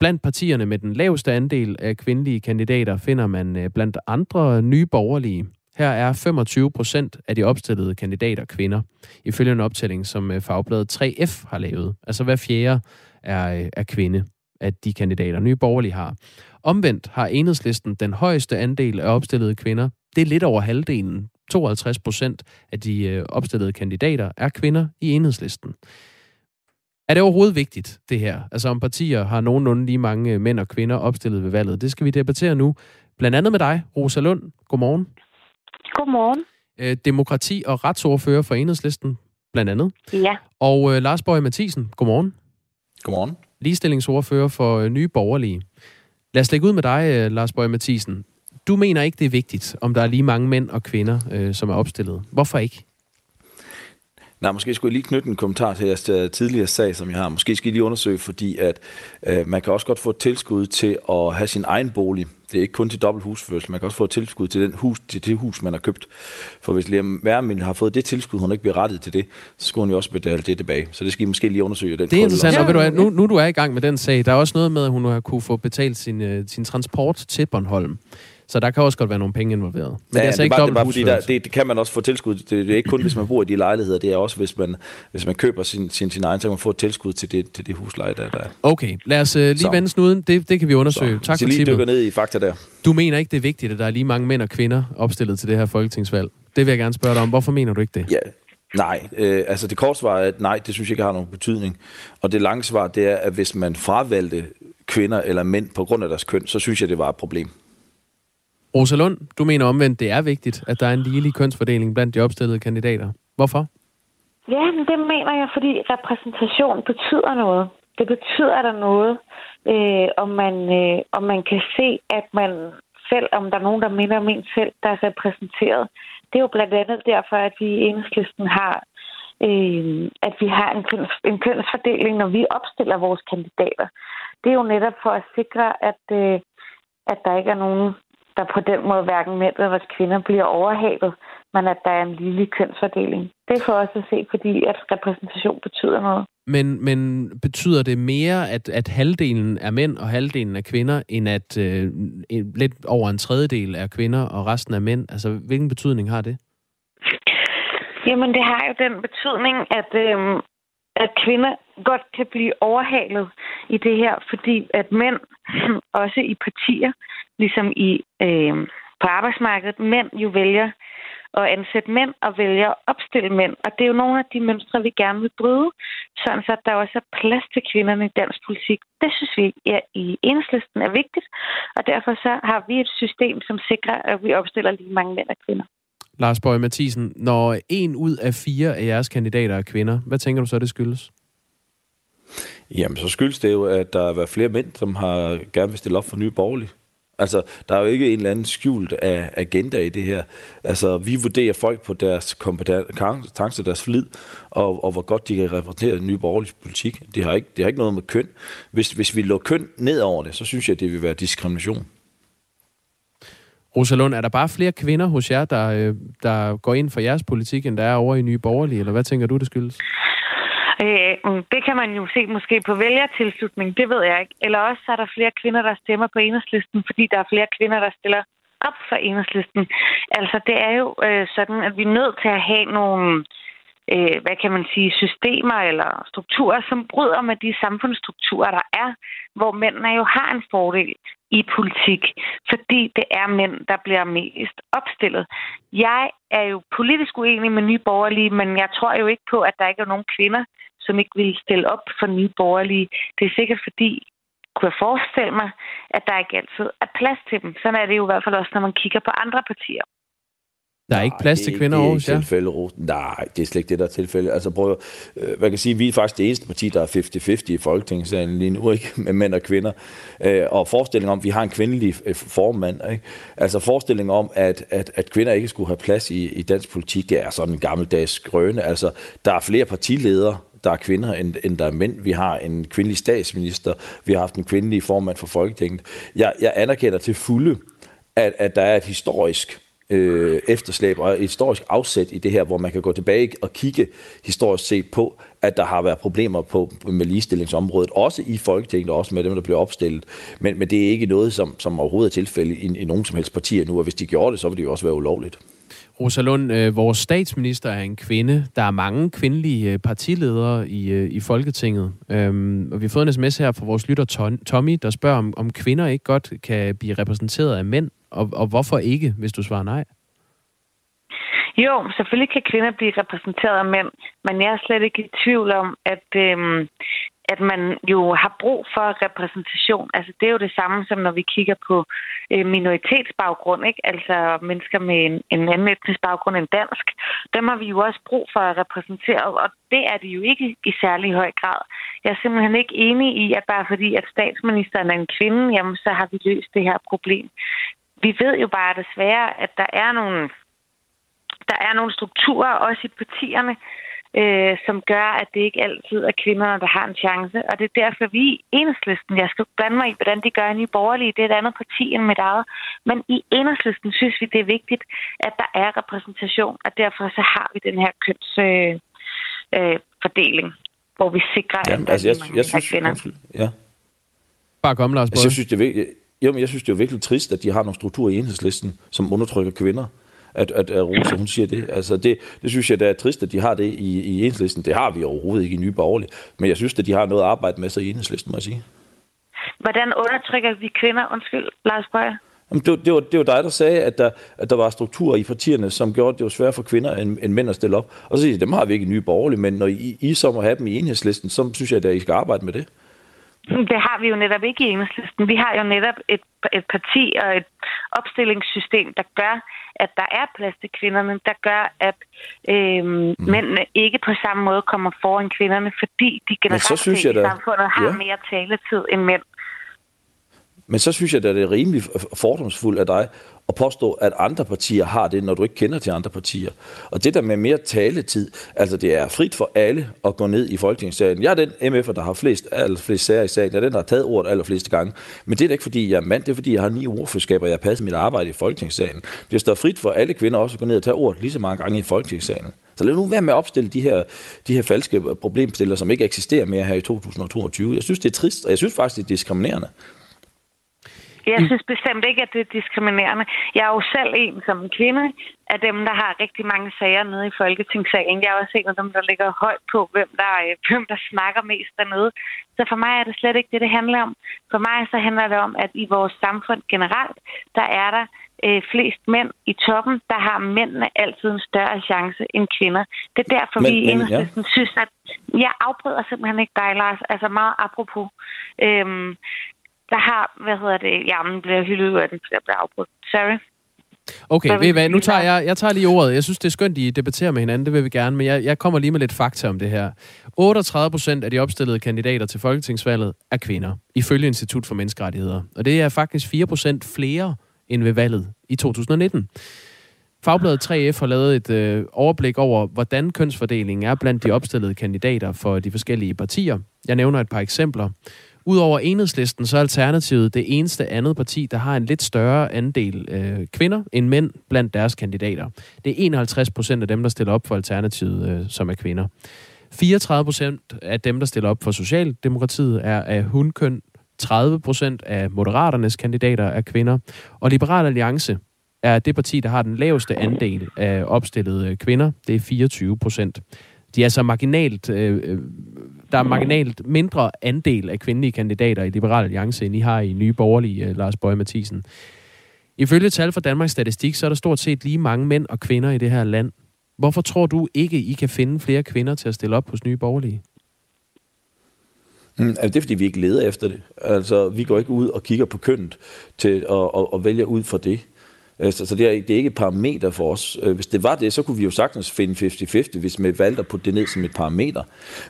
Blandt partierne med den laveste andel af kvindelige kandidater finder man øh, blandt andre nye borgerlige. Her er 25 procent af de opstillede kandidater kvinder, ifølge en optælling, som øh, fagbladet 3F har lavet. Altså hver fjerde er, øh, er kvinde af de kandidater, nye borgerlige har. Omvendt har enhedslisten den højeste andel af opstillede kvinder. Det er lidt over halvdelen. 52 procent af de opstillede kandidater er kvinder i enhedslisten. Er det overhovedet vigtigt, det her? Altså om partier har nogenlunde lige mange øh, mænd og kvinder opstillet ved valget? Det skal vi debattere nu. Blandt andet med dig, Rosa Lund. Godmorgen. Godmorgen. Øh, demokrati- og retsordfører for enhedslisten, blandt andet. Ja. Og øh, Lars Bøge Mathisen. Godmorgen. Godmorgen. Ligestillingsordfører for øh, Nye Borgerlige. Lad os lægge ud med dig, øh, Lars Bøge Mathisen. Du mener ikke, det er vigtigt, om der er lige mange mænd og kvinder, øh, som er opstillet. Hvorfor ikke? Nej, måske skulle jeg lige knytte en kommentar til jeres øh, tidligere sag, som jeg har. Måske skal I lige undersøge, fordi at øh, man kan også godt få et tilskud til at have sin egen bolig. Det er ikke kun til dobbelt husførsel. Man kan også få et tilskud til, den hus, til det hus, man har købt. For hvis Liam Værmin har fået det tilskud, hun ikke bliver rettet til det, så skulle hun jo også betale det tilbage. Så det skal I måske lige undersøge. Den det er interessant, og ved du, nu, nu du er i gang med den sag, der er også noget med, at hun har kunne få betalt sin, uh, sin transport til Bornholm. Så der kan også godt være nogle penge involveret. Men ja, det er altså det ikke dobbelt det, der, det, det, kan man også få tilskud. Det, det er ikke kun, hvis man bor i de lejligheder. Det er også, hvis man, hvis man køber sin, sin, sin egen, så kan man få et tilskud til det, til det husleje, der, der er. Okay, lad os uh, lige så. vende snuden. Det, det kan vi undersøge. Så. Tak for lige dykker ned i fakta der. Du mener ikke, det er vigtigt, at der er lige mange mænd og kvinder opstillet til det her folketingsvalg? Det vil jeg gerne spørge dig om. Hvorfor mener du ikke det? Ja, Nej, øh, altså det korte svar er, at nej, det synes jeg ikke har nogen betydning. Og det lange svar, det er, at hvis man fravalgte kvinder eller mænd på grund af deres køn, så synes jeg, det var et problem. Rosa Lund, du mener omvendt, det er vigtigt, at der er en ligelig kønsfordeling blandt de opstillede kandidater. Hvorfor? Ja, men det mener jeg, fordi repræsentation betyder noget. Det betyder der noget, øh, om, man, øh, om man kan se, at man selv, om der er nogen, der minder om en selv, der er repræsenteret. Det er jo blandt andet derfor, at vi i enhedslisten har øh, at vi har en, køns, en kønsfordeling, når vi opstiller vores kandidater. Det er jo netop for at sikre, at, øh, at der ikke er nogen der på den måde hverken mænd eller kvinder bliver overhalet, men at der er en lille kønsfordeling. Det får også at se, fordi at repræsentation betyder noget. Men, men betyder det mere, at, at halvdelen er mænd og halvdelen er kvinder, end at øh, lidt over en tredjedel er kvinder og resten er mænd? Altså, hvilken betydning har det? Jamen, det har jo den betydning, at, øh, at kvinder godt kan blive overhalet i det her, fordi at mænd, *clears throat* også i partier, ligesom i øh, på arbejdsmarkedet, mænd jo vælger at ansætte mænd og vælger at opstille mænd. Og det er jo nogle af de mønstre, vi gerne vil bryde, sådan så der også er plads til kvinderne i dansk politik. Det synes vi ja, i enhedslisten er vigtigt, og derfor så har vi et system, som sikrer, at vi opstiller lige mange mænd og kvinder. Lars Bøge Mathisen, når en ud af fire af jeres kandidater er kvinder, hvad tænker du så, det skyldes? Jamen, så skyldes det jo, at der har været flere mænd, som har gerne vil stille op for nye borgerlige. Altså, der er jo ikke en eller anden skjult af agenda i det her. Altså, vi vurderer folk på deres kompetence, deres flid, og, og hvor godt de kan repræsentere den nye borgerlige politik. Det har, ikke, det har ikke noget med køn. Hvis, hvis vi lå køn ned over det, så synes jeg, det vil være diskrimination. Rosalund, er der bare flere kvinder hos jer, der, øh, der går ind for jeres politik, end der er over i Nye Borgerlige, eller hvad tænker du, det skyldes? Øh, mm, det kan man jo se måske på vælgertilslutning, det ved jeg ikke. Eller også er der flere kvinder, der stemmer på enhedslisten, fordi der er flere kvinder, der stiller op for enhedslisten. Altså, det er jo øh, sådan, at vi er nødt til at have nogle, øh, hvad kan man sige, systemer eller strukturer, som bryder med de samfundsstrukturer, der er, hvor mændene jo har en fordel i politik, fordi det er mænd, der bliver mest opstillet. Jeg er jo politisk uenig med nye borgerlige, men jeg tror jo ikke på, at der ikke er nogen kvinder, som ikke vil stille op for nye borgerlige. Det er sikkert fordi, kunne jeg forestille mig, at der ikke altid er plads til dem. Sådan er det jo i hvert fald også, når man kigger på andre partier. Der er ikke plads til kvinder over, ja? tilfælde, Nej, det er slet ikke det, der er tilfælde. Altså prøv øh, man kan sige, at vi er faktisk det eneste parti, der er 50-50 i Folketingssalen lige nu, *laughs* ikke? med mænd og kvinder. Øh, og forestillingen om, at vi har en kvindelig øh, formand, ikke? altså forestillingen om, at, at, at kvinder ikke skulle have plads i, i dansk politik, det er sådan en gammeldags grønne. Altså, der er flere partiledere, der er kvinder, end, end der er mænd. Vi har en kvindelig statsminister, vi har haft en kvindelig formand for Folketinget. Jeg, jeg anerkender til fulde, at, at der er et historisk øh, efterslæb og et historisk afsæt i det her, hvor man kan gå tilbage og kigge historisk set på, at der har været problemer på, med ligestillingsområdet, også i Folketinget, og også med dem, der bliver opstillet. Men, men det er ikke noget, som, som overhovedet er tilfældet i, i nogen som helst partier nu, og hvis de gjorde det, så ville det jo også være ulovligt. Rosa Lund, øh, vores statsminister er en kvinde. Der er mange kvindelige øh, partiledere i, øh, i Folketinget. Øhm, og vi har fået en sms her fra vores lytter Tommy, der spørger, om, om kvinder ikke godt kan blive repræsenteret af mænd, og, og hvorfor ikke, hvis du svarer nej? Jo, selvfølgelig kan kvinder blive repræsenteret af mænd, men jeg er slet ikke i tvivl om, at øhm, at man jo har brug for repræsentation. Altså det er jo det samme som når vi kigger på øh, minoritetsbaggrund, ikke? altså mennesker med en, en anden etnisk baggrund end dansk. Dem har vi jo også brug for at repræsentere, og det er det jo ikke i særlig høj grad. Jeg er simpelthen ikke enig i, at bare fordi at statsministeren er en kvinde, jamen så har vi løst det her problem. Vi ved jo bare desværre, at der er nogle der er nogle strukturer også i partierne, øh, som gør, at det ikke altid er kvinderne, der har en chance. Og det er derfor, vi i enhedslisten, jeg skal blande mig i, hvordan de gør i borgerlige, det er et andet parti end mit eget, men i enhedslisten synes vi, det er vigtigt, at der er repræsentation, og derfor så har vi den her kønsfordeling, øh, øh, hvor vi sikrer, Jamen, at altså, jeg, jeg, jeg synes, kvinder. Ja. Bare kom, Lars altså, jeg synes, det er, jo, men jeg synes, det er virkelig trist, at de har nogle strukturer i enhedslisten, som undertrykker kvinder at, at, at Rosa, hun siger det. Altså det, det synes jeg, det er trist, at de har det i, i enhedslisten. Det har vi overhovedet ikke i Nye Borgerlige. Men jeg synes, at de har noget at arbejde med sig i enhedslisten, må jeg sige. Hvordan undertrykker vi kvinder? Undskyld, Lars Bøger. Jamen, det, det, var, det var dig, der sagde, at der, at der var strukturer i partierne, som gjorde, at det var svært for kvinder end, end mænd at stille op. Og så siger jeg, dem har vi ikke i nye borgerlige, men når I, I så må have dem i enhedslisten, så synes jeg, at I skal arbejde med det. Det har vi jo netop ikke i enhedslisten. Vi har jo netop et, et parti og et opstillingssystem, der gør, at der er plads til kvinderne, der gør, at øhm, mm. mændene ikke på samme måde kommer foran kvinderne, fordi de generelt i samfundet har ja. mere taletid end mænd. Men så synes jeg, at det er rimelig fordomsfuldt af dig at påstå, at andre partier har det, når du ikke kender til andre partier. Og det der med mere taletid, altså det er frit for alle at gå ned i Folketingssalen. Jeg er den MF'er, der har flest, flest sager i salen. Jeg er den, der har taget ordet allerfleste gange. Men det er da ikke, fordi jeg er mand, det er, fordi jeg har ni ordførerskaber, og jeg passer mit arbejde i Folketingssalen. Det står frit for alle kvinder også at gå ned og tage ordet lige så mange gange i Folketingssalen. Så lad nu være med at opstille de her, de her falske problemstillere, som ikke eksisterer mere her i 2022. Jeg synes, det er trist, og jeg synes faktisk, det er diskriminerende. Jeg synes bestemt ikke, at det er diskriminerende. Jeg er jo selv en som en kvinde af dem, der har rigtig mange sager nede i Folketingssalen. Jeg er også en af dem, der ligger højt på, hvem der, øh, *laughs* hvem der snakker mest dernede. Så for mig er det slet ikke det, det handler om. For mig så handler det om, at i vores samfund generelt, der er der øh, flest mænd i toppen, der har mændene altid en større chance end kvinder. Det er derfor, men, vi i enhedslisten ja. synes, at jeg afbryder simpelthen ikke dig, Lars. Altså meget apropos. Øhm, der har, hvad hedder det, jamen bliver hyldet ud af den, der bliver afbrudt. Sorry. Okay, ved I hvad, nu tager jeg, jeg tager lige ordet. Jeg synes, det er skønt, I debatterer med hinanden, det vil vi gerne, men jeg, jeg kommer lige med lidt fakta om det her. 38 procent af de opstillede kandidater til folketingsvalget er kvinder, ifølge Institut for Menneskerettigheder. Og det er faktisk 4 procent flere end ved valget i 2019. Fagbladet 3F har lavet et øh, overblik over, hvordan kønsfordelingen er blandt de opstillede kandidater for de forskellige partier. Jeg nævner et par eksempler. Udover enhedslisten, så er Alternativet det eneste andet parti, der har en lidt større andel øh, kvinder end mænd blandt deres kandidater. Det er 51 procent af dem, der stiller op for Alternativet, øh, som er kvinder. 34 procent af dem, der stiller op for Socialdemokratiet, er af hundkøn. 30 procent af Moderaternes kandidater er kvinder. Og Liberal Alliance er det parti, der har den laveste andel af opstillede øh, kvinder. Det er 24 procent. De er så marginalt, øh, øh der er marginalt mindre andel af kvindelige kandidater i Liberal Alliance, end I har i Nye Borgerlige, øh, Lars Bøge Mathisen. Ifølge tal fra Danmarks Statistik, så er der stort set lige mange mænd og kvinder i det her land. Hvorfor tror du ikke, I kan finde flere kvinder til at stille op hos Nye Borgerlige? Mm, altså det er, fordi vi ikke leder efter det. Altså, vi går ikke ud og kigger på kønnet til at, at, at vælge ud fra det. Øh, så, så det, er, det er ikke et parameter for os. Øh, hvis det var det, så kunne vi jo sagtens finde 50-50, hvis vi valgte at putte det ned som et parameter.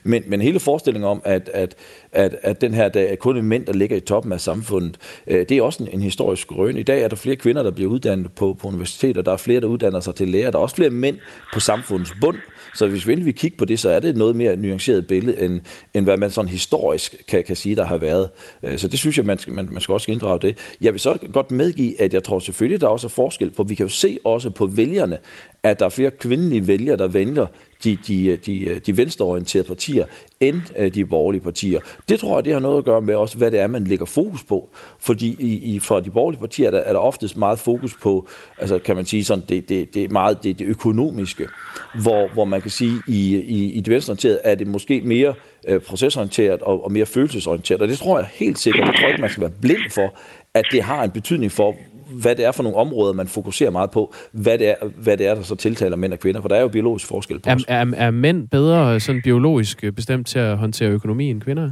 Men, men hele forestillingen om, at, at, at, at den her, der er kun mænd, der ligger i toppen af samfundet, øh, det er også en, en historisk røn. I dag er der flere kvinder, der bliver uddannet på, på universiteter, der er flere, der uddanner sig til lærer, der er også flere mænd på samfundets bund. Så hvis vi endelig vil kigge på det, så er det noget mere nuanceret billede, end, end hvad man sådan historisk kan, kan sige, der har været. Øh, så det synes jeg, man skal, man, man skal også inddrage det. Jeg vil så godt medgive, at jeg tror selvfølgelig, der også er forskel på. Vi kan jo se også på vælgerne, at der er flere kvindelige vælgere, der vælger de, de, øh, de, øh, de venstreorienterede partier end øh, de borgerlige partier. Det tror jeg, det har noget at gøre med også, hvad det er, man lægger fokus på. Fordi i, i, fra de borgerlige partier der er der oftest meget fokus på, altså kan man sige sådan, det, det, det er meget det, det økonomiske, hvor, hvor man kan sige, i, i, i det venstreorienterede er det måske mere øh, procesorienteret og, og mere følelsesorienteret. Og det tror jeg helt sikkert, det tror jeg ikke, man skal være blind for, at det har en betydning for, hvad det er for nogle områder, man fokuserer meget på, hvad det er, hvad det er der så tiltaler mænd og kvinder, for der er jo biologisk forskel på er, er, er mænd bedre sådan biologisk bestemt til at håndtere økonomi end kvinder?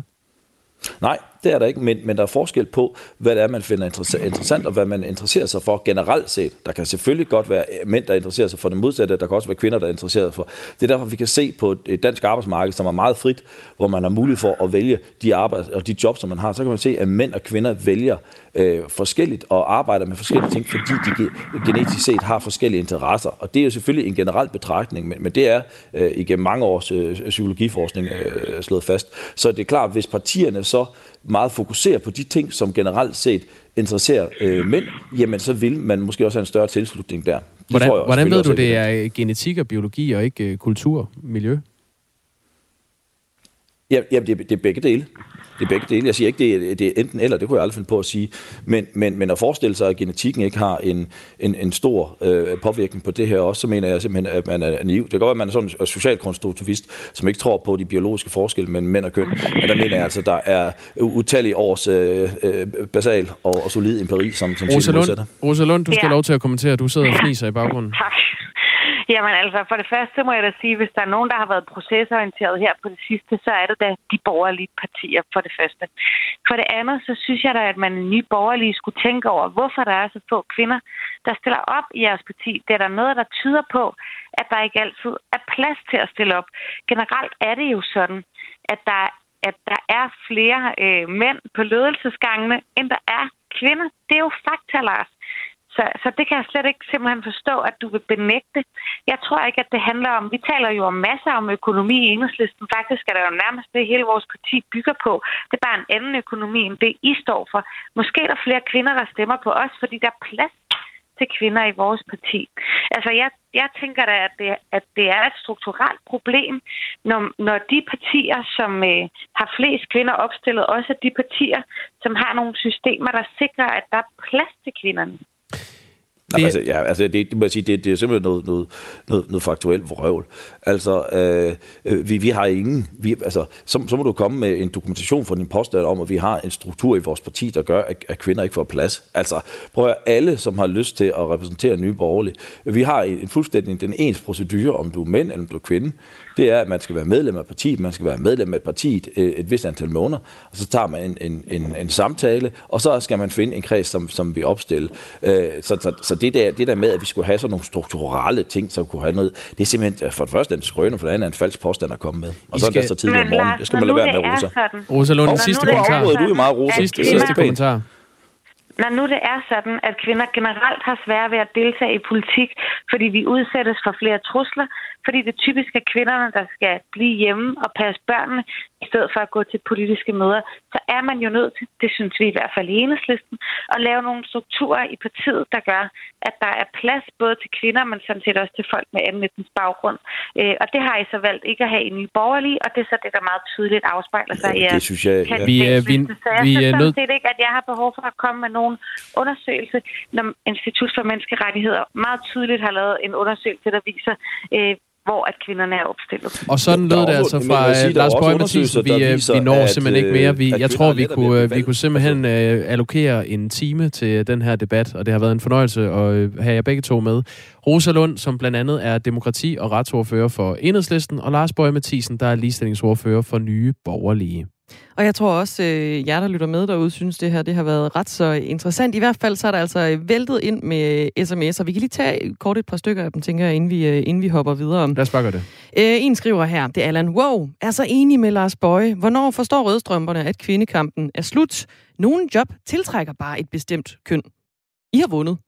Nej, det er der ikke, men, men der er forskel på, hvad det er, man finder interessant, og hvad man interesserer sig for generelt set. Der kan selvfølgelig godt være øh, mænd, der interesserer sig for det modsatte, der kan også være kvinder, der er interesseret for. Det er derfor, vi kan se på et dansk arbejdsmarked, som er meget frit, hvor man har mulighed for at vælge de arbejds og de jobs, som man har. Så kan man se, at mænd og kvinder vælger øh, forskelligt og arbejder med forskellige ting, fordi de genetisk set har forskellige interesser. Og det er jo selvfølgelig en generel betragtning, men, men det er øh, igennem mange års øh, psykologiforskning øh, slået fast. Så det er klart, hvis partierne så meget fokuserer på de ting, som generelt set interesserer øh, mænd, jamen så vil man måske også have en større tilslutning der. Det hvordan jeg hvordan ved du, det er genetik og biologi og ikke øh, kultur miljø? Ja, jamen, det, det er begge dele. Det er begge dele. Jeg siger ikke, det er, det er enten eller, det kunne jeg aldrig finde på at sige. Men, men, men at forestille sig, at genetikken ikke har en, en, en stor øh, påvirkning på det her også, så mener jeg simpelthen, at man er naiv. Det kan godt være, at man er sådan en socialkonstruktivist, som ikke tror på de biologiske forskelle mellem mænd og køn. Men der mener jeg altså, der er utallige års øh, øh, basal og, og solid empiri, som, som Rosa Lund, Rosa Lund, du skal ja. lov til at kommentere. Du sidder og *laughs* fniser i baggrunden. Tak. Jamen altså, for det første må jeg da sige, hvis der er nogen, der har været procesorienteret her på det sidste, så er det da de borgerlige partier for det første. For det andet, så synes jeg da, at man i nye borgerlige skulle tænke over, hvorfor der er så få kvinder, der stiller op i jeres parti. Det er der noget, der tyder på, at der ikke altid er plads til at stille op. Generelt er det jo sådan, at der at der er flere øh, mænd på ledelsesgangene, end der er kvinder. Det er jo fakta, Lars. Så, så det kan jeg slet ikke simpelthen forstå, at du vil benægte. Jeg tror ikke, at det handler om... Vi taler jo om masser om økonomi i enhedslisten. Faktisk er det jo nærmest det, hele vores parti bygger på. Det er bare en anden økonomi, end det I står for. Måske er der flere kvinder, der stemmer på os, fordi der er plads til kvinder i vores parti. Altså, jeg, jeg tænker da, at det, at det er et strukturelt problem, når, når de partier, som øh, har flest kvinder opstillet, også er de partier, som har nogle systemer, der sikrer, at der er plads til kvinderne. Det... Altså, ja, altså det, det, må jeg sige, det, det er simpelthen noget, noget, noget, noget faktuelt vrøvl. Altså, øh, øh, vi, vi har ingen... Vi, altså, så, så må du komme med en dokumentation fra din påstand om, at vi har en struktur i vores parti, der gør, at, at kvinder ikke får plads. Altså, prøv at alle, som har lyst til at repræsentere nye borgerlige, vi har en, en fuldstændig den ens procedure, om du er mænd eller om du er kvinde det er, at man skal være medlem af partiet, man skal være medlem af partiet et, et vist antal måneder, og så tager man en, en, en, en samtale, og så skal man finde en kreds, som, som vi opstille. Øh, så, så, så det, der, det der med, at vi skulle have sådan nogle strukturelle ting, som kunne have noget, det er simpelthen for det første en skrøne, for det andet en falsk påstand at komme med. Og så er det så tidligere om morgenen. Det skal man lade være med, Rosa. Rosa Lund, sidste kommentar. Du er meget Rosa. Sidste, sidste kommentar. Når nu det er sådan, at kvinder generelt har svært ved at deltage i politik, fordi vi udsættes for flere trusler, fordi det typisk er kvinderne, der skal blive hjemme og passe børnene, i stedet for at gå til politiske møder, så er man jo nødt til, det synes vi i hvert fald i enhedslisten, at lave nogle strukturer i partiet, der gør, at der er plads både til kvinder, men sådan set også til folk med anden etnisk baggrund. Øh, og det har I så valgt ikke at have i Nye Borgerlige, og det er så det, der meget tydeligt afspejler sig ja, i det synes jeg, ja. vi, er, vi, så jeg vi synes er sådan nødt... set ikke, at jeg har behov for at komme med nogen undersøgelse, når Institut for Menneskerettigheder meget tydeligt har lavet en undersøgelse, der viser, øh, hvor at kvinderne er opstillet. Og sådan lød det altså fra sige, Lars Bøge Mathisen. Vi, øh, vi når at, simpelthen ikke mere. Vi, jeg tror, vi kunne, vi kunne simpelthen uh, allokere en time til den her debat, og det har været en fornøjelse at have jer begge to med. Rosa Lund, som blandt andet er demokrati- og retsordfører for Enhedslisten, og Lars Bøge Mathisen, der er ligestillingsordfører for Nye Borgerlige. Og jeg tror også, øh, jer, der lytter med derude, synes, det her det har været ret så interessant. I hvert fald så er der altså væltet ind med sms'er. Vi kan lige tage kort et par stykker af dem, tænker jeg, inden vi, øh, inden vi hopper videre. Lad os bare gøre det. Øh, en skriver her, det er Allan. Wow, er så enig med Lars Bøje. Hvornår forstår rødstrømperne, at kvindekampen er slut? Nogle job tiltrækker bare et bestemt køn. I har vundet.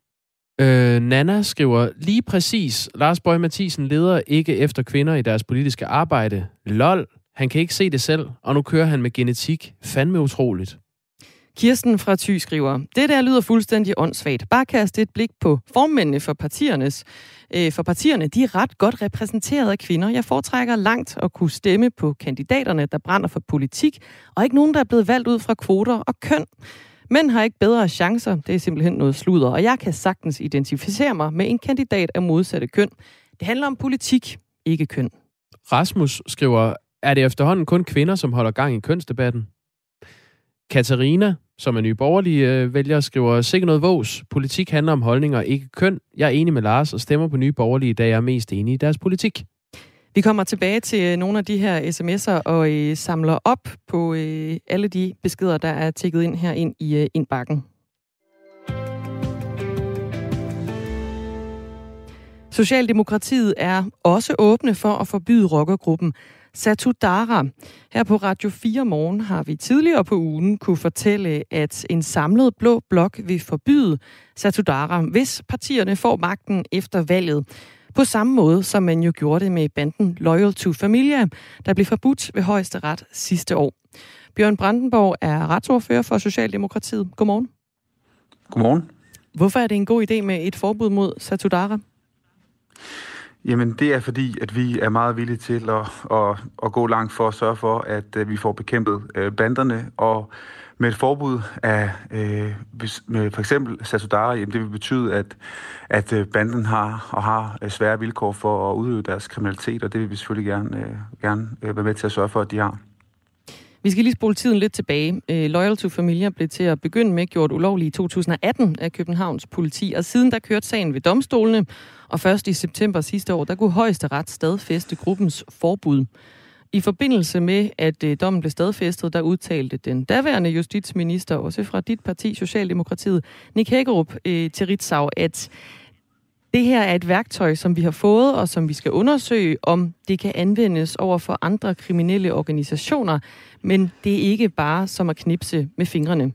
Øh, Nana skriver, lige præcis, Lars Bøge Mathisen leder ikke efter kvinder i deres politiske arbejde. Lol, han kan ikke se det selv, og nu kører han med genetik. Fandme utroligt. Kirsten fra Thy skriver, det der lyder fuldstændig åndssvagt. Bare kast et blik på formændene for partiernes. Øh, for partierne, de er ret godt repræsenteret af kvinder. Jeg foretrækker langt at kunne stemme på kandidaterne, der brænder for politik, og ikke nogen, der er blevet valgt ud fra kvoter og køn. Mænd har ikke bedre chancer. Det er simpelthen noget sludder, og jeg kan sagtens identificere mig med en kandidat af modsatte køn. Det handler om politik, ikke køn. Rasmus skriver, er det efterhånden kun kvinder, som holder gang i kønsdebatten? Katarina, som er nye borgerlige øh, vælger, skriver sikkert noget vås. Politik handler om holdninger, ikke køn. Jeg er enig med Lars og stemmer på nye borgerlige, da jeg er mest enig i deres politik. Vi kommer tilbage til øh, nogle af de her sms'er og øh, samler op på øh, alle de beskeder, der er tækket ind her ind i øh, indbakken. Socialdemokratiet er også åbne for at forbyde rockergruppen Satudara. Her på Radio 4 Morgen har vi tidligere på ugen kunne fortælle, at en samlet blå blok vil forbyde Satudara, hvis partierne får magten efter valget. På samme måde, som man jo gjorde det med banden Loyal to Familia, der blev forbudt ved højesteret sidste år. Bjørn Brandenborg er retsordfører for Socialdemokratiet. Godmorgen. Godmorgen. Hvorfor er det en god idé med et forbud mod Satudara? Jamen, det er fordi, at vi er meget villige til at, at, at gå langt for at sørge for, at øh, vi får bekæmpet øh, banderne. Og med et forbud af øh, med for eksempel Sasudara, jamen det vil betyde, at, at øh, banden har og har svære vilkår for at udøve deres kriminalitet, og det vil vi selvfølgelig gerne, øh, gerne være med til at sørge for, at de har. Vi skal lige spole tiden lidt tilbage. Øh, Loyal to Familia blev til at begynde med gjort ulovlig i 2018 af Københavns politi, og siden der kørte sagen ved domstolene, og først i september sidste år, der kunne højesteret stadfæste gruppens forbud. I forbindelse med, at øh, dommen blev stadfæstet, der udtalte den daværende justitsminister, også fra dit parti, Socialdemokratiet, Nick Hækkerup, øh, til Ritzau, at Det her er et værktøj, som vi har fået, og som vi skal undersøge, om det kan anvendes over for andre kriminelle organisationer, men det er ikke bare som at knipse med fingrene.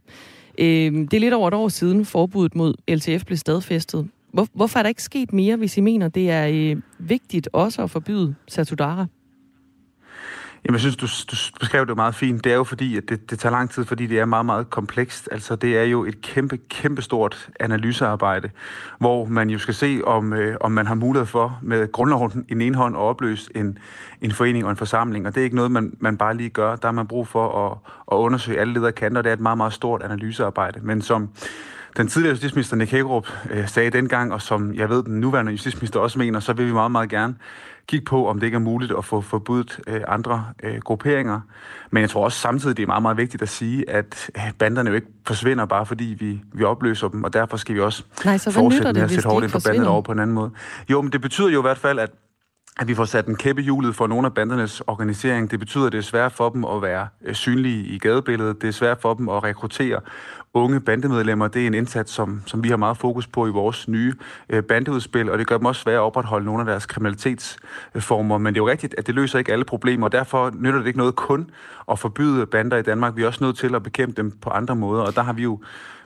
Øh, det er lidt over et år siden forbuddet mod LTF blev stadfæstet. Hvor, hvorfor er der ikke sket mere, hvis I mener, det er øh, vigtigt også at forbyde Satudara? Jamen, jeg synes, du, du beskrev det meget fint. Det er jo fordi, at det, det tager lang tid, fordi det er meget, meget komplekst. Altså, det er jo et kæmpe, kæmpe stort analysearbejde, hvor man jo skal se, om, øh, om man har mulighed for med grundloven i den ene hånd at opløse en, en forening og en forsamling. Og det er ikke noget, man, man bare lige gør. Der har man brug for at, at undersøge alle ledere kanter. Det er et meget, meget stort analysearbejde. Men som den tidligere justitsminister Nick Hækkerup øh, sagde dengang, og som jeg ved, den nuværende justitsminister også mener, så vil vi meget, meget gerne kigge på, om det ikke er muligt at få forbudt øh, andre øh, grupperinger. Men jeg tror også samtidig, det er meget, meget vigtigt at sige, at øh, banderne jo ikke forsvinder bare fordi vi, vi opløser dem, og derfor skal vi også Nej, så fortsætte med at sætte hårdt ind på banderne over på en anden måde. Jo, men det betyder jo i hvert fald, at at vi får sat en kæppe hjulet for nogle af bandernes organisering. Det betyder, at det er svært for dem at være øh, synlige i gadebilledet. Det er svært for dem at rekruttere unge bandemedlemmer. Det er en indsats, som, som vi har meget fokus på i vores nye øh, bandeudspil, og det gør dem også svært at opretholde nogle af deres kriminalitetsformer. Men det er jo rigtigt, at det løser ikke alle problemer, og derfor nytter det ikke noget kun at forbyde bander i Danmark. Vi er også nødt til at bekæmpe dem på andre måder, og der har vi jo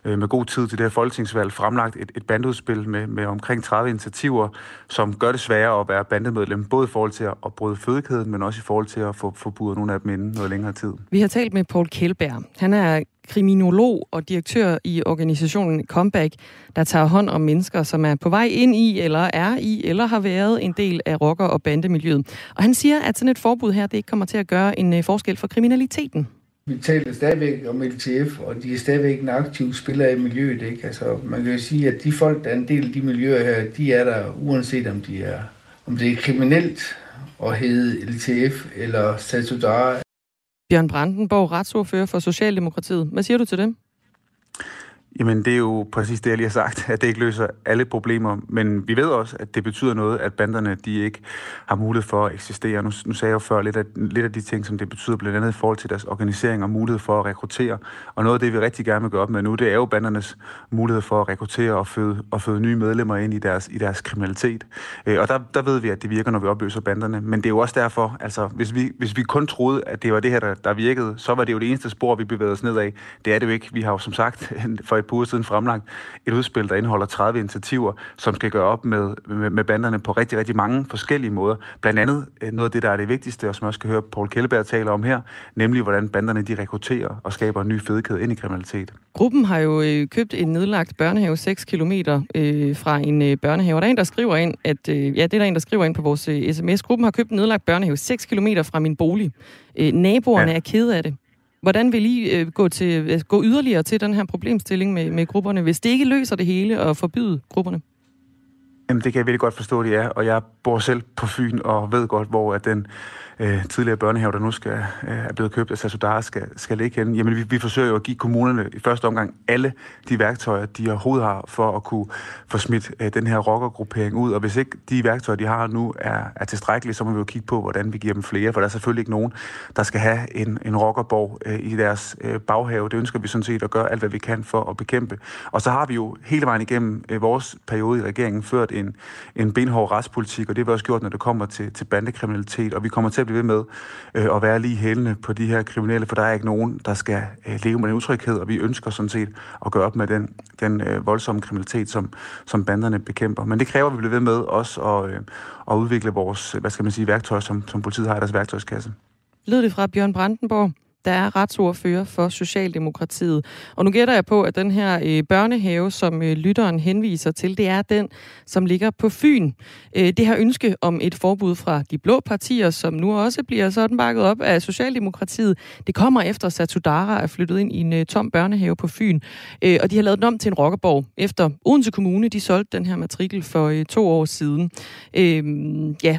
øh, med god tid til det her folketingsvalg fremlagt et, et bandeudspil med, med omkring 30 initiativer, som gør det sværere at være bandemedlem, både i forhold til at, bryde fødekæden, men også i forhold til at få forbudt nogle af dem inden noget længere tid. Vi har talt med Paul Kjellberg. Han er kriminolog og direktør i organisationen Comeback, der tager hånd om mennesker, som er på vej ind i, eller er i, eller har været en del af rocker- og bandemiljøet. Og han siger, at sådan et forbud her, det ikke kommer til at gøre en øh, forskel for kriminaliteten. Vi taler stadigvæk om LTF, og de er stadigvæk en aktiv spiller i miljøet. Ikke? Altså, man kan jo sige, at de folk, der er en del af de miljøer her, de er der uanset om, de er, om det er kriminelt at hedde LTF eller Satudara. Bjørn Brandenborg, retsordfører for Socialdemokratiet. Hvad siger du til det? Jamen, det er jo præcis det, jeg lige har sagt, at det ikke løser alle problemer. Men vi ved også, at det betyder noget, at banderne de ikke har mulighed for at eksistere. Nu, nu sagde jeg jo før lidt af, lidt af de ting, som det betyder, blandt andet i forhold til deres organisering og mulighed for at rekruttere. Og noget af det, vi rigtig gerne vil gøre op med nu, det er jo bandernes mulighed for at rekruttere og føde, og føde nye medlemmer ind i deres, i deres kriminalitet. Øh, og der, der ved vi, at det virker, når vi opløser banderne. Men det er jo også derfor, altså hvis vi, hvis vi kun troede, at det var det her, der, der virkede, så var det jo det eneste spor, vi bevægede os ned af. Det er det jo ikke. Vi har jo som sagt *laughs* for et par uger siden fremlagt et udspil, der indeholder 30 initiativer, som skal gøre op med, med, med banderne på rigtig, rigtig mange forskellige måder. Blandt andet øh, noget af det, der er det vigtigste, og som også skal høre Paul Kjelleberg tale om her, nemlig hvordan banderne de rekrutterer og skaber en ny fedekæde ind i kriminalitet. Gruppen har jo øh, købt en nedlagt børnehave 6 km øh, fra en øh, børnehave. Der er en, der skriver ind, at øh, ja, det er der en, der skriver ind på vores øh, sms. Gruppen har købt en nedlagt børnehave 6 km fra min bolig. Øh, naboerne ja. er kede af det. Hvordan vil I øh, gå, til, øh, gå yderligere til den her problemstilling med, med grupperne, hvis det ikke løser det hele og forbyde grupperne? Jamen, det kan jeg virkelig godt forstå, det er, og jeg bor selv på Fyn og ved godt, hvor at den øh, tidligere børnehave, der nu skal, øh, er blevet købt af Sasudara, skal, skal ligge henne. Jamen, vi, vi forsøger jo at give kommunerne i første omgang alle de værktøjer, de overhovedet har for at kunne få smidt øh, den her rockergruppering ud. Og hvis ikke de værktøjer, de har nu, er, er tilstrækkelige, så må vi jo kigge på, hvordan vi giver dem flere. For der er selvfølgelig ikke nogen, der skal have en, en rockerborg øh, i deres øh, baghave. Det ønsker vi sådan set at gøre alt, hvad vi kan for at bekæmpe. Og så har vi jo hele vejen igennem øh, vores periode i regeringen ført en, en benhård retspolitik, og det har vi også gjort, når det kommer til, til bandekriminalitet. Og vi kommer til at blive ved med øh, at være lige hælende på de her kriminelle, for der er ikke nogen, der skal øh, leve med den utryghed, og vi ønsker sådan set at gøre op med den, den øh, voldsomme kriminalitet, som, som banderne bekæmper. Men det kræver, at vi bliver ved med også at, øh, at udvikle vores, hvad skal man sige, værktøj, som, som politiet har i deres værktøjskasse. Lød det fra Bjørn Brandenborg? Der er retsordfører for Socialdemokratiet. Og nu gætter jeg på, at den her øh, børnehave, som øh, lytteren henviser til, det er den, som ligger på Fyn. Øh, det her ønske om et forbud fra de blå partier, som nu også bliver sådan bakket op af Socialdemokratiet, det kommer efter Satudara er flyttet ind i en øh, tom børnehave på Fyn. Øh, og de har lavet den om til en rockerborg, efter Odense Kommune, de solgte den her matrikel for øh, to år siden. Øh, ja,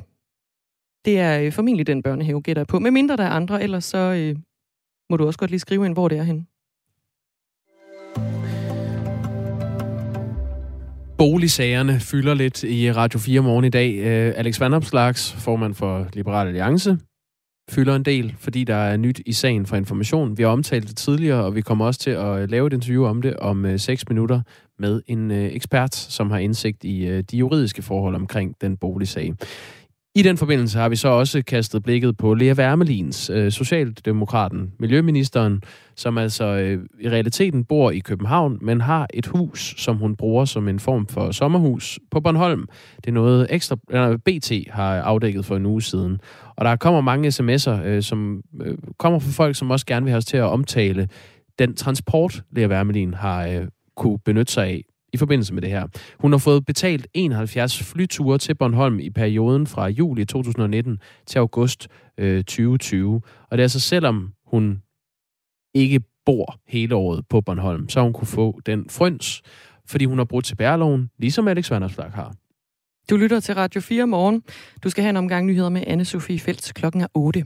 det er øh, formentlig den børnehave, gætter jeg på. Med mindre der er andre, ellers så øh, må du også godt lige skrive ind, hvor det er henne. Boligsagerne fylder lidt i Radio 4 morgen i dag. Øh, Alex Vandopslags, formand for Liberal Alliance, fylder en del, fordi der er nyt i sagen for information. Vi har omtalt det tidligere, og vi kommer også til at lave et interview om det om øh, 6 minutter med en øh, ekspert, som har indsigt i de juridiske forhold omkring den boligsag. I den forbindelse har vi så også kastet blikket på Lea Wermelins, øh, Socialdemokraten, Miljøministeren, som altså øh, i realiteten bor i København, men har et hus, som hun bruger som en form for sommerhus på Bornholm. Det er noget ekstra, eller BT har afdækket for en uge siden. Og der kommer mange sms'er, øh, som øh, kommer fra folk, som også gerne vil have os til at omtale den transport, Lea Wermelin har øh, kunne benytte sig af i forbindelse med det her. Hun har fået betalt 71 flyture til Bornholm i perioden fra juli 2019 til august øh, 2020. Og det er altså selvom hun ikke bor hele året på Bornholm, så hun kunne få den frøns, fordi hun har brugt til bærloven, ligesom Alex Vandersflag har. Du lytter til Radio 4 morgen. Du skal have en omgang nyheder med anne Sofie Felt klokken er 8.